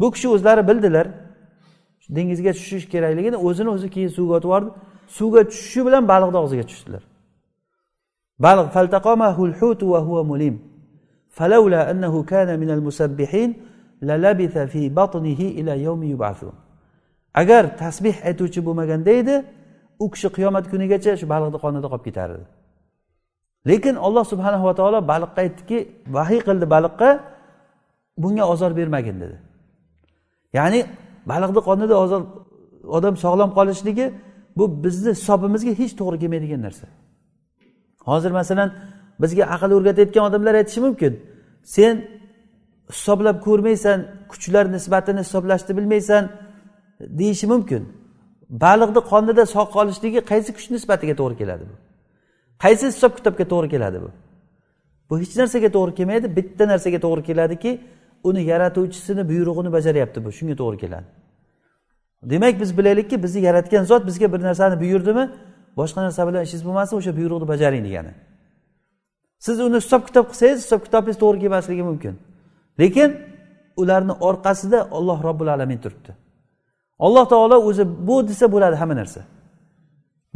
Bu kishi o'zlari bildilar dengizga tushish kerakligini o'zini o'zi keyin suvga otib yubordi. Suvga tushishi bilan baliqni og'ziga tushdilar. Baliq faltaqomahul hutu va huwa mulim. Falawla annahu kana minal musabbihin lalabitha fi batnihi ila yawmi yub'athun. Agar tasbeh aytuvchi bo'lmaganda edi u kishi qiyomat kunigacha shu baliqni qonida qolib ketardi lekin alloh subhanahu va taolo baliqqa aytdiki vahiy qildi baliqqa bunga ozor bermagin dedi. Ya'ni baliqni qonida ozor odam sog'lom qolishligi bu bizni hisobimizga hech to'g'ri kelmaydigan narsa. Hozir masalan bizga aql o'rgatayotgan odamlar aytishi mumkin. Sen hisoblab ko'rmaysan kuchlar nisbatini hisoblashni bilmaysan deyishi mumkin. Baliqni qonida sog' qolishligi qaysi kuch nisbatiga to'g'ri keladi bu? Qaysi hisob kitobga to'g'ri keladi bu? Bu hech narsaga to'g'ri kelmaydi bitta narsaga to'g'ri keladiki uni yaratuvchisini buyrug'ini bajaryapti bu shunga to'g'ri keladi. Demak biz bilaylikki bizni yaratgan zot bizga bir narsani buyurdimi? Boshqa narsa bilan ishingiz bo'lmasin o'sha buyruqni bajaring degani. Siz uni hisob kitob qilsangiz hisob kitobingiz to'g'ri kelmasligi mumkin. Lekin ularni orqasida olloh robbil alamin turibdi. Alloh taolo o'zi bu desa bo'ladi hamma narsa.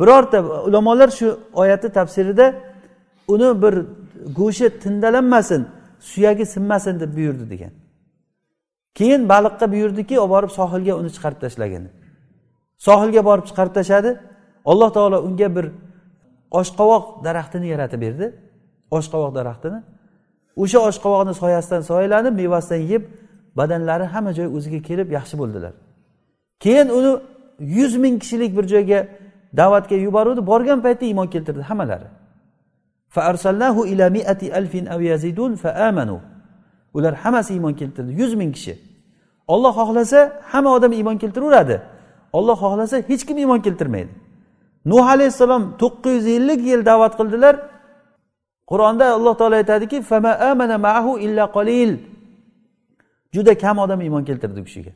Birorta ulamolar shu oyatni tafsirida uni bir go'shti tindalanmasin suyagi sinmasin deb buyurdi degan. Keyin baliqqa buyurdiki olib borib sohilga uni chiqarib tashlagin. Sohilga borib chiqarib tashladi. Alloh taolo unga bir oshqovoq daraxtini yaratib berdi. Oshqovoq daraxtini. O'sha oshqovoqni soyasidan soyalanib mevasidan yeb badanlari hamma joy o'ziga kelib yaxshi bo'ldilar. Keyin uni yuz ming kishilik bir joyga da'vatga yuboruvdi borgan paytda iymon keltirdi hammalari. Ular hammasi iymon keltirdi yuz ming kishi. Olloh xohlasa hamma odam iymon keltiraveradi. Olloh xohlasa hech kim iymon keltirmaydi. Nuh alayhissalom to'qqiz yuz ellik yil da'vat qildilar. Qur'onda alloh taolo aytadiki juda kam odam iymon keltirdi u kishiga.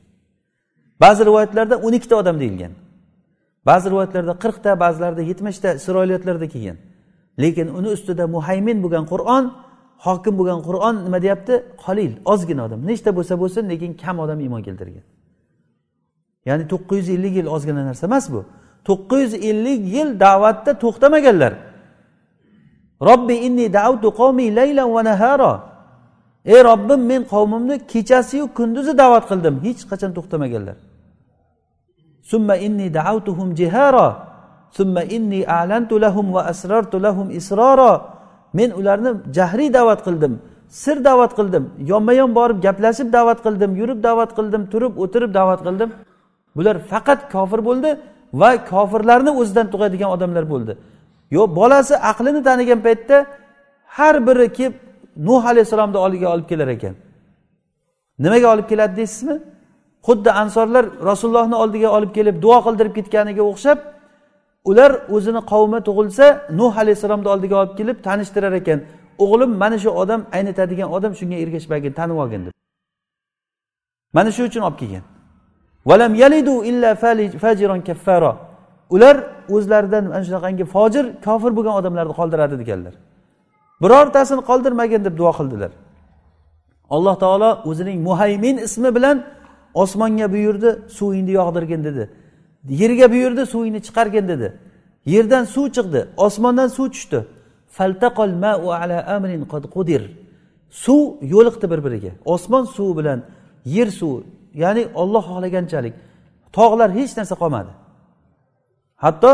Ba'zi rivoyatlarda o'n ikkita odam deyilgan. Ba'zi rivoyatlarda qirqta ba'zilarida yetmishta isroiliyatlarda kelgan lekin uni ustida muhaymin bo'lgan qur'on hokim bo'lgan qur'on nima deyapti? Qolil ozgina odam. Nechta bo'lsa bo'lsin lekin kam odam iymon keltirgan. Ya'ni to'qqiz yuz ellik yil ozgina narsa emas bu. To'qqiz yuz ellik yil da'vatda to'xtamaganlar. Robbi inni dautu qavmi laylan va nahara. Ey robbim men qavmimni kechasiyu kunduzi da'vat qildim. Hech qachon to'xtamaganlar. Summa inni dautuhum jihara summa inni a'lantu lahum va asrartu lahum isrora men ularni jahriy da'vat qildim sir da'vat qildim yonma yon borib gaplashib da'vat qildim yurib da'vat qildim turib o'tirib da'vat qildim. Bular faqat kofir bo'ldi va kofirlarni o'zidan tug'adigan odamlar bo'ldi. Yo bolasi aqlini tanigan paytda har biri kelib nuh alayhissalomni oldiga olib kelar ekan. Nimaga olib keladi deysizmi? Xuddi ansorlar rasulullohni oldiga olib kelib duo qildirib ketganiga o'xshab ular o'zini qavmi tug'ilsa nuh alayhissalomni oldiga olib kelib tanishtirar ekan. O'g'lim mana shu odam aynitadigan odam shunga ergashmagin tanib olgin deb. Mana shu uchun olib kelgan. Valam yalidu illa fajiron kaffaro ular o'zlaridan mana shunaqangi fojir kofir bo'lgan odamlarni qoldiradi deganlar. Birortasini qoldirmagin deb duo qildilar. Alloh taolo o'zining muhaymin ismi bilan osmonga buyurdi suvingni yog'dirgin dedi. Yerga buyurdi suvingni chiqargin dedi. Yerdan suv chiqdi osmondan suv tushdi. Suv yo'liqdi bir biriga osmon suvi bilan yer suvi ya'ni olloh xohlaganchalik. Tog'lar hech narsa qolmadi. Hatto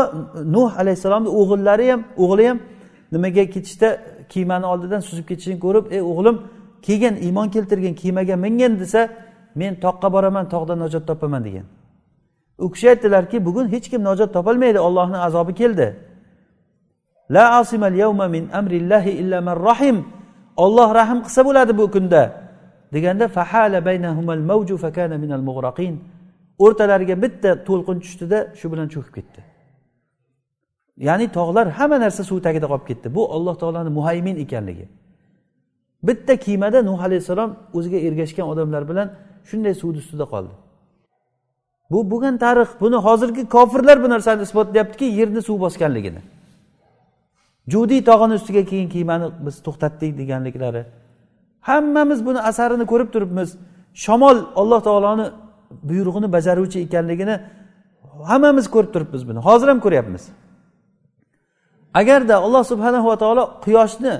nuh alayhissalomni o'g'illari ham o'g'li ham nimaga ketishda kemani oldidan suzib ketishini ko'rib ey o'g'lim kelgin iymon keltirgin kemaga mingin desa men toqqa boraman tog'dan najot topaman degan. U kishi aytdilarki bugun hech kim najot topolmaydi ollohni azobi keldi. La asimal yawma min amrillahi illa man rahim. Olloh rahm qilsa bo'ladi bu kunda deganda fahala baynahumal mavju fakana minal mug'raqin o'rtalariga bitta to'lqin tushdida shu bilan cho'kib ketdi. Ya'ni tog'lar hamma narsa suv tagida qolib ketdi. Bu alloh taoloni muhaymin ekanligi. Bitta kemada nuh alayhissalom o'ziga ergashgan odamlar bilan shunday suvni ustida qoldi. Bu bo'lgan tarix buni hozirgi kofirlar bu narsani isbotlayaptiki yerni suv bosganligini. Judiy tog'ini ustiga keyin kemani biz to'xtatdik deganliklari. Hammamiz buni asarini ko'rib turibmiz. Shamol alloh taoloni buyrug'ini bajaruvchi ekanligini hammamiz ko'rib turibmiz buni. Hozir ham ko'ryapmiz. Agarda alloh subhanahu va taolo quyoshni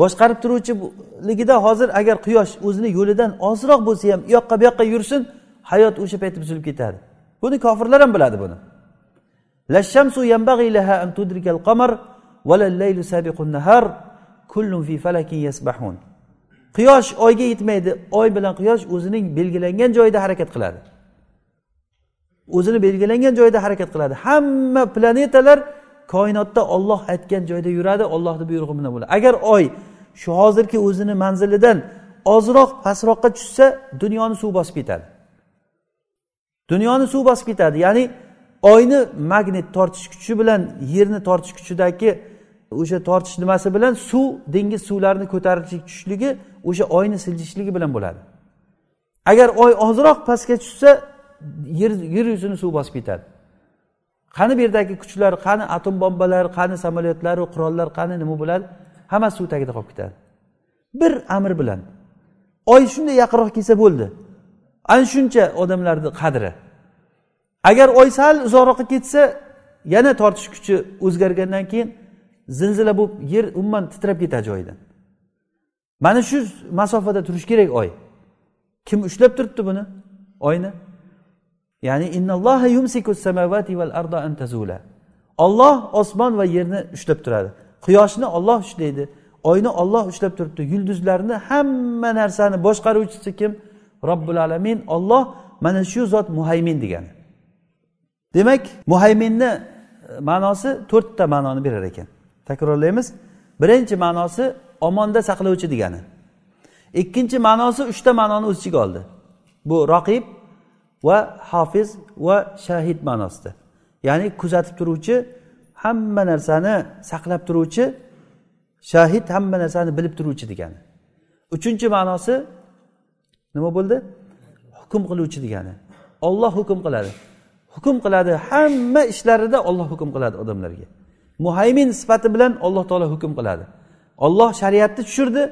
boshqarib turuvchiligida hozir agar quyosh o'zini yo'lidan ozroq bo'lsa ham u yoqqa bu yoqqa yursin hayot o'sha paytda buzilib ketadi. Buni kofirlar ham biladi buni. Quyosh oyga yetmaydi oy bilan quyosh o'zining belgilangan joyida harakat qiladi. O'zini belgilangan joyida harakat qiladi. Hamma planetalar koinotda olloh aytgan joyda yuradi ollohni buyrug'i bilan bo'ladi. Agar oy shu hozirgi o'zini manzilidan ozroq pastroqqa tushsa dunyoni suv bosib ketadi. Dunyoni suv bosib ketadi. Ya'ni oyni magnit tortish kuchi bilan yerni tortish kuchidagi o'sha tortish nimasi bilan suv dengiz suvlarini ko'tarilishi tushishligi o'sha oyni siljishligi bilan bo'ladi. Agar oy ozroq pastga tushsa yer yer yuzini suv bosib ketadi. Qani bu yerdagi kuchlar qani atom bombalar qani samolyotlaru qurollar qani nima bo'ladi? Hammasi suv tagida qolib ketadi. Bir amr bilan. Oy shunday yaqinroq kelsa bo'ldi. Ana shuncha odamlarni qadri. Agar oy sal uzoqroqqa ketsa yana tortish kuchi o'zgargandan keyin zilzila bo'lib yer umuman titrab ketadi joyidan. Mana shu masofada turishi kerak oy. Kim ushlab turibdi buni? Oyni? Ya'ni innalloha yumsiku samavati val arda an tazula. Olloh osmon va yerni ushlab turadi. Quyoshni olloh ushlaydi oyni olloh ushlab turibdi. Yulduzlarni hamma narsani boshqaruvchisi kim? Robbil alamin. Olloh mana shu zot muhaymin degani. Demak muhayminni e, ma'nosi to'rtta ma'noni berar ekan. Takrorlaymiz. Birinchi ma'nosi omonda saqlovchi degani. Ikkinchi ma'nosi uchta ma'noni o'z ichiga oldi. Bu roqib va hofiz va shahid ma'nosida. Ya'ni kuzatib turuvchi hamma narsani saqlab turuvchi shahid hamma narsani bilib turuvchi degani. Uchinchi ma'nosi nima bo'ldi? Hukm qiluvchi degani. Olloh hukm qiladi. Hukm qiladi hamma ishlarida olloh hukm qiladi odamlarga. Muhaymin sifati bilan alloh taolo hukm qiladi. Olloh shariatni tushirdi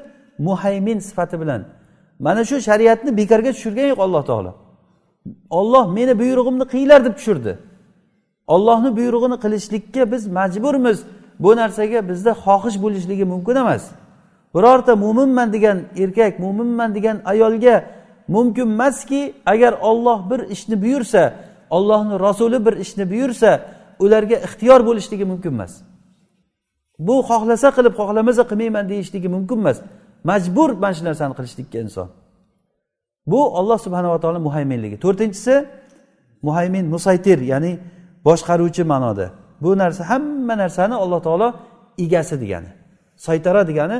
muhaymin sifati bilan. Mana shu shariatni bekorga tushirgani yo'q alloh taolo. Olloh meni buyrug'imni qilinglar deb tushirdi. Ollohni buyrug'ini qilishlikka biz majburmiz. Bu narsaga bizda xohish bo'lishligi mumkin emas. Birorta mo'minman degan erkak mo'minman degan ayolga mumkin emaski agar olloh bir ishni buyursa ollohni rasuli bir ishni buyursa ularga ixtiyor bo'lishligi mumkin emas. Bu xohlasa qilib xohlamasa qilmayman deyishligi mumkin emas. Majbur mana shu narsani qilishlikka inson. Bu olloh subhanava taolo muhayminligi. To'rtinchisi muhaymin musaytir ya'ni boshqaruvchi ma'noda. Bu narsa hamma narsani alloh taolo egasi degani saytara degani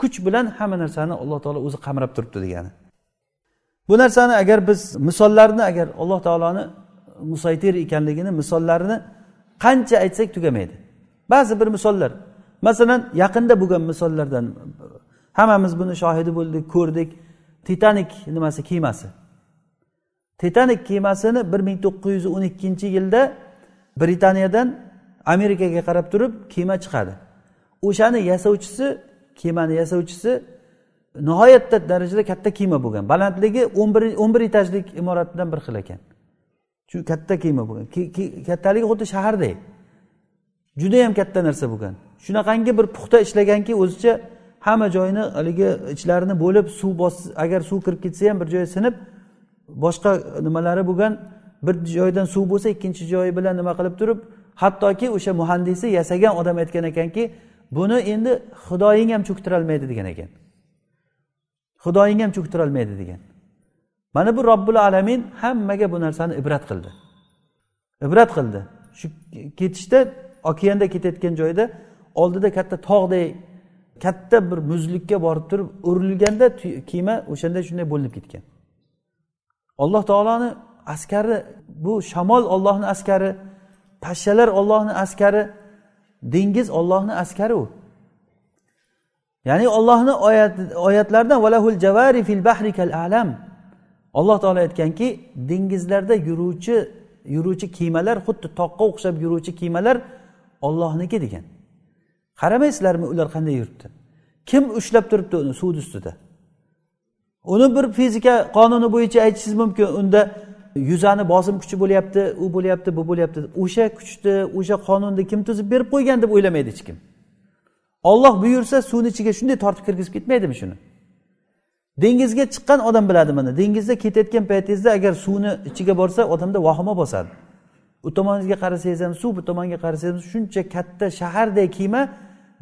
kuch bilan hamma narsani alloh taolo o'zi qamrab turibdi degani. Bu narsani agar biz misollarni agar alloh taoloni musaytir ekanligini misollarini qancha aytsak tugamaydi. Ba'zi bir misollar masalan yaqinda bo'lgan misollardan hammamiz buni shohidi bo'ldik ko'rdik. Titanik nimasi kemasi? Titanik kemasini bir ming to'qqiz yuz o'n ikkinchi yilda britaniyadan amerikaga qarab turib kema chiqadi. O'shani yasovchisi kemani yasovchisi nihoyatda darajada katta kema bo'lgan. Balandligi o'n bir o'n bir etajlik imoratdan bir xil ekan. Shu katta kema bo'lgan. Kattaligi xuddi shahardek judayam katta narsa bo'lgan. Shunaqangi bir puxta ishlaganki o'zicha hamma joyini haligi ichlarini bo'lib suv bos agar suv kirib ketsa ham bir joyi sinib boshqa nimalari bo'lgan bir joydan suv bo'lsa ikkinchi joyi bilan nima qilib turib hattoki o'sha muhandisi yasagan odam aytgan ekanki buni endi xudoying ham cho'ktirolmaydi degan ekan. Xudoying ham cho'ktirolmaydi degan. Mana bu robbil alamin hammaga bu narsani ibrat qildi. Ibrat qildi. Shu ketishda okeanda ketayotgan joyda oldida katta tog'dek katta bir muzlikka borib turib urilganda kema o'shanda shunday bo'linib ketgan. Alloh taoloni askari bu shamol ollohni askari pashshalar ollohni askari dengiz ollohni askari u. Ya'ni ollohni oyatlaridan valahul javari fil bahri kal alam. Alloh taolo aytganki dengizlarda yuruvchi yuruvchi kemalar xuddi toqqa o'xshab yuruvchi kemalar ollohniki degan. Qaramaysizlarmi ular qanday yuribdi? Kim ushlab turibdi uni suvni ustida? Uni bir fizika qonuni bo'yicha aytishingiz mumkin. Unda yuzani bosim kuchi bo'lyapti u bo'lyapti bu bo'lyapti. O'sha kuchni o'sha qonunni kim tuzib berib qo'ygan deb o'ylamaydi hech kim. Olloh buyursa suvni ichiga shunday tortib kirgizib ketmaydimi shuni? Dengizga chiqqan odam biladi mana dengizda ketayotgan paytingizda agar suvni ichiga borsa odamda vahima bosadi. U tomoningizga qarasangiz ham suv bu tomonga qarasangiz ham shuncha katta shahardek kema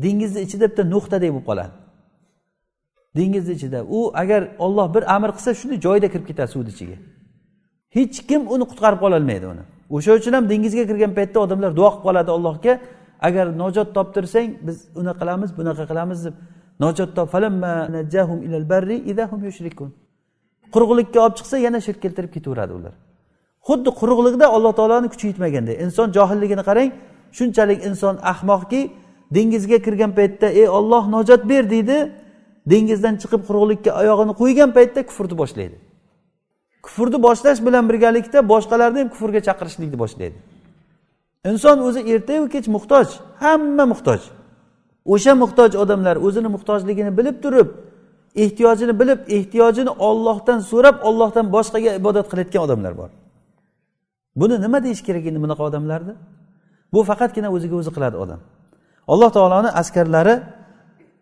dengizni ichida bitta nuqtadek bo'lib qoladi. Dengizni ichida. U agar olloh bir amr qilsa shunday joyida kirib ketadi suvni ichiga. Hech kim uni qutqarib qololmaydi uni. O'sha uchun ham dengizga kirgan paytda odamlar duo qilib qoladi allohga agar nojot toptirsang biz unaqa qilamiz bunaqa qilamiz deb. Nojot top quruqlikka olib chiqsa yana shirk keltirib ketaveradi ular. Xuddi quruqlikda alloh taoloni kuchi yetmaganday. Inson johilligini qarang shunchalik inson ahmoqki dengizga kirgan paytda ey olloh nojot ber deydi. Dengizdan chiqib quruqlikka oyog'ini qo'ygan paytda kufrni boshlaydi. Kufrni boshlash bilan birgalikda boshqalarni ham kufrga chaqirishlikni boshlaydi. Inson o'zi ertayu kech muhtoj hamma muhtoj. O'sha muhtoj odamlar o'zini muhtojligini bilib turib ehtiyojini bilib ehtiyojini ollohdan so'rab ollohdan boshqaga ibodat qilayotgan odamlar bor. Buni nima deyish kerak endi bunaqa odamlarni? Bu faqatgina o'ziga o'zi qiladi odam. Alloh taoloni askarlari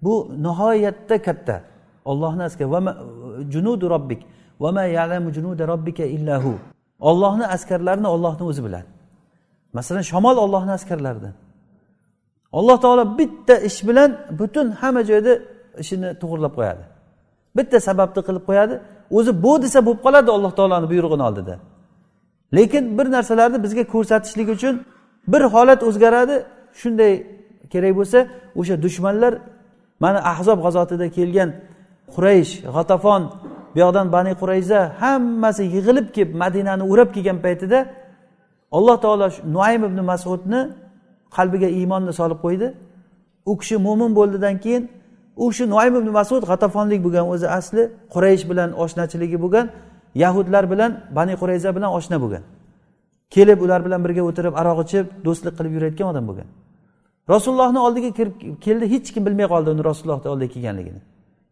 bu nihoyatda katta. Ollohni va junudu robbik. Ollohni askarlarini ollohni o'zi biladi. Masalan shamol ollohni askarlaridan alloh taolo bitta ish bilan butun hamma joyda ishini to'g'irlab qo'yadi. Bitta sababni qilib qo'yadi. O'zi bu desa bo'lib qoladi alloh taoloni buyrug'ini oldida. Lekin bir narsalarni bizga ko'rsatishlik uchun bir holat o'zgaradi. Shunday kerak bo'lsa o'sha dushmanlar mana ahzob g'azotida kelgan quraysh g'atafon bu yoqdan bani qurayza hammasi yig'ilib kelib madinani o'rab kelgan paytida alloh taolo nuaym ibn masudni qalbiga iymonni solib qo'ydi. U kishi mo'min bo'ldidan keyin u kishi nuaym ibn masud g'atafonlik bo'lgan o'zi asli quraysh bilan oshnachiligi bo'lgan yahudlar bilan bani qurayza bilan oshna bo'lgan. Kelib ular bilan birga o'tirib aroq ichib do'stlik qilib yurayotgan odam bo'lgan. Rasulullohni oldiga kirib keldi hech kim bilmay qoldi uni rasulullohni oldiga kelganligini.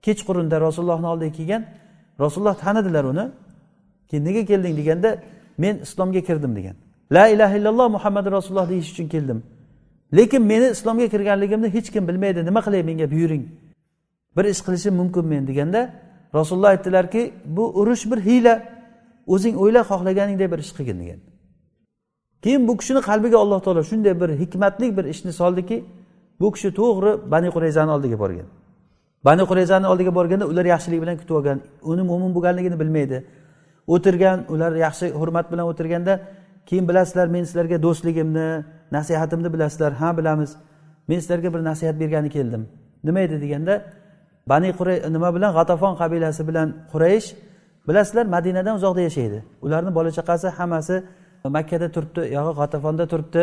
Kechqurunda rasulullohni oldiga kelgan rasululloh tanidilar uni. Keyin nega kelding deganda men islomga kirdim degan. La ilaha illalloh muhammad rasululloh deyish uchun keldim. Lekin meni islomga kirganligimni hech kim bilmaydi. Nima qilay menga? Buyuring bir ish qilishim mumkin men deganda rasululloh aytdilarki bu urush bir hiyla. O'zing o'yla xohlaganingdek bir ish qilgin degan. Keyin bu kishini qalbiga alloh taolo shunday bir hikmatli bir ishni soldiki bu kishi to'g'ri bani qurayzani oldiga borgan. Bani qurayzani oldiga borganda ular yaxshilik bilan kutib olgan uni mo'min bo'lganligini bilmaydi. O'tirgan ular yaxshi hurmat bilan o'tirganda keyin bilasizlar men sizlarga do'stligimni nasihatimni bilasizlar ha bilamiz. Men sizlarga bir nasihat bergani keldim. Nima edi deganda bani quray nima bilan? G'atafon qabilasi bilan quraysh bilasizlar madinadan uzoqda yashaydi. Ularni bola chaqasi hammasi makkada turibdi yog'i g'atafonda turibdi.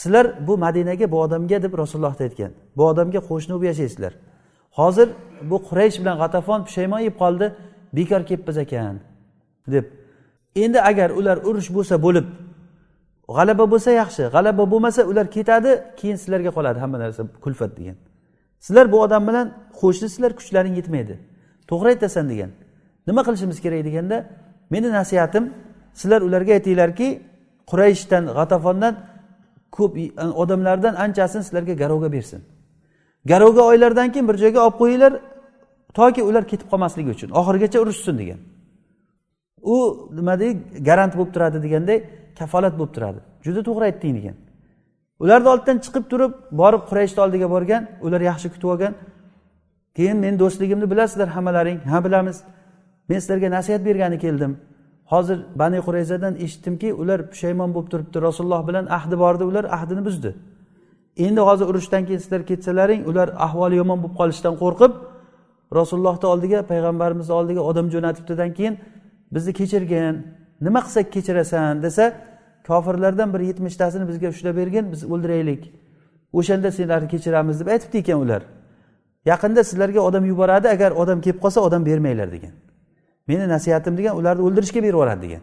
Sizlar bu madinaga bu odamga deb rasululloh aytgan. Bu odamga qo'shni bo'lib yashaysizlar. Hozir bu quraysh bilan g'atafon pushaymon yeb qoldi bekor kelibmiz ekan deb. Endi agar ular urush bo'lsa bo'lib g'alaba bo'lsa yaxshi g'alaba bo'lmasa ular ketadi keyin sizlarga qoladi hamma narsa kulfat degan. Sizlar bu odam bilan qo'shnisizlar kuchlaring yetmaydi. To'g'ri aytasan degan. Nima qilishimiz kerak deganda meni nasihatim sizlar ularga aytinglarki qurayshdan g'atafondan ko'p odamlardan anchasini sizlarga garovga bersin. Garovga oylardan keyin bir joyga olib qo'yinglar toki ular ketib qolmasligi uchun oxirigacha urushsin degan. U nima deydi? Garant bo'lib turadi deganday kafolat bo'lib turadi. Juda to'g'ri aytding degan. Ularni oldidan chiqib turib borib qurayshni oldiga borgan ular yaxshi kutib olgan. Keyin men do'stligimni bilasizlar hammalaring ha bilamiz. Men sizlarga nasihat bergani keldim. Hozir bani qurayzadan eshitdimki ular pushaymon bo'lib turibdi. Rasululloh bilan ahdi bor edi ular ahdini buzdi. Endi hozir urushdan keyin sizlar ketsalaring ular ahvoli yomon bo'lib qolishidan qo'rqib rasulullohni oldiga payg'ambarimizni oldiga odam jo'natibdidan keyin bizni kechirgin nima qilsak kechirasan? desa kofirlardan bir yetmishtasini bizga ushlab bergin biz o'ldiraylik o'shanda senlarni kechiramiz deb aytibdi ekan ular. Yaqinda sizlarga odam yuboradi agar odam kelib qolsa odam bermanglar degan. Meni nasihatim degan ularni o'ldirishga berib yuboradi degan.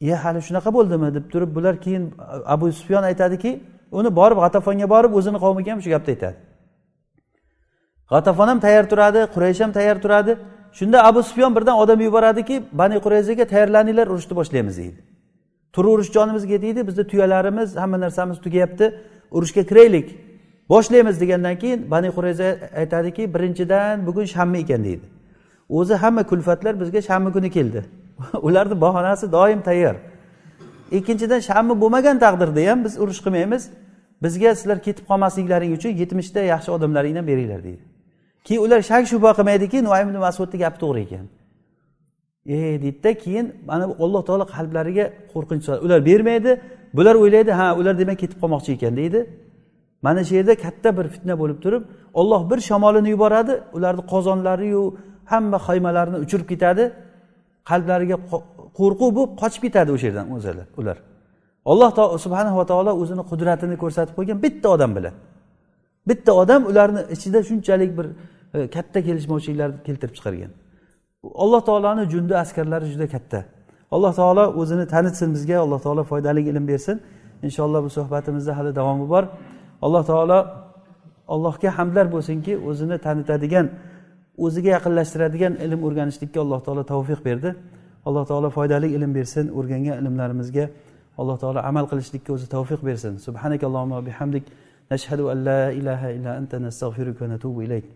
E hali shunaqa bo'ldimi? deb turib bular keyin abu sufyon aytadiki uni borib g'atafonga borib o'zini qavmiga ham shu gapni aytadi. G'atafon ham tayyor turadi quraysh ham tayyor turadi. Shunda abu sufyon birdan odam yuboradiki bani qurayzaga tayyorlaninglar urushni boshlaymiz deydi. Turaverish jonimizga deydi bizni tuyalarimiz hamma narsamiz tugayapti urushga kiraylik boshlaymiz degandan keyin bani qurayza aytadiki birinchidan bugun shanba ekan deydi. O'zi hamma kulfatlar bizga shanba kuni keldi. Ularni bahonasi doim tayyor. Ikkinchidan shanba bo'lmagan taqdirda ham biz urush qilmaymiz. Bizga sizlar ketib qolmasliklaring uchun yetmishta yaxshi odamlaringdan beringlar deydi. Keyin ular shak shubha qilmaydiki nuaym masudni gapi to'g'ri ekan. E deydida keyin mana bu alloh taolo qalblariga qo'rqinch soladi. Ular bermaydi bular o'ylaydi ha ular demak ketib qolmoqchi ekan deydi. Mana shu yerda katta bir fitna bo'lib turib olloh bir shamolini yuboradi ularni qozonlariyu hamma xoymalarni uchirib ketadi qalblariga qo'rquv bo'lib qochib ketadi o'sha yerdan o'zlari ular. Alloh subhanava taolo o'zini qudratini ko'rsatib qo'ygan bitta odam bilan. Bitta odam ularni ichida shunchalik bir e, katta kelishmovchiliklarni keltirib chiqargan. Alloh taoloni jundi askarlari juda katta. Alloh taolo o'zini tanitsin bizga alloh taolo foydali ilm bersin. Inshaalloh bu suhbatimizda hali davomi bor. Alloh taolo allohga hamdlar bo'lsinki o'zini tanitadigan o'ziga yaqinlashtiradigan ilm o'rganishlikka alloh taolo tavfiq berdi. Alloh taolo foydali ilm bersin o'rgangan ilmlarimizga alloh taolo amal qilishlikka o'zi tavfiq bersin. Subhanakallohumma bihamdik. Nashhadu an la ilaha illa anta nastag'firuka va natubu ilayk.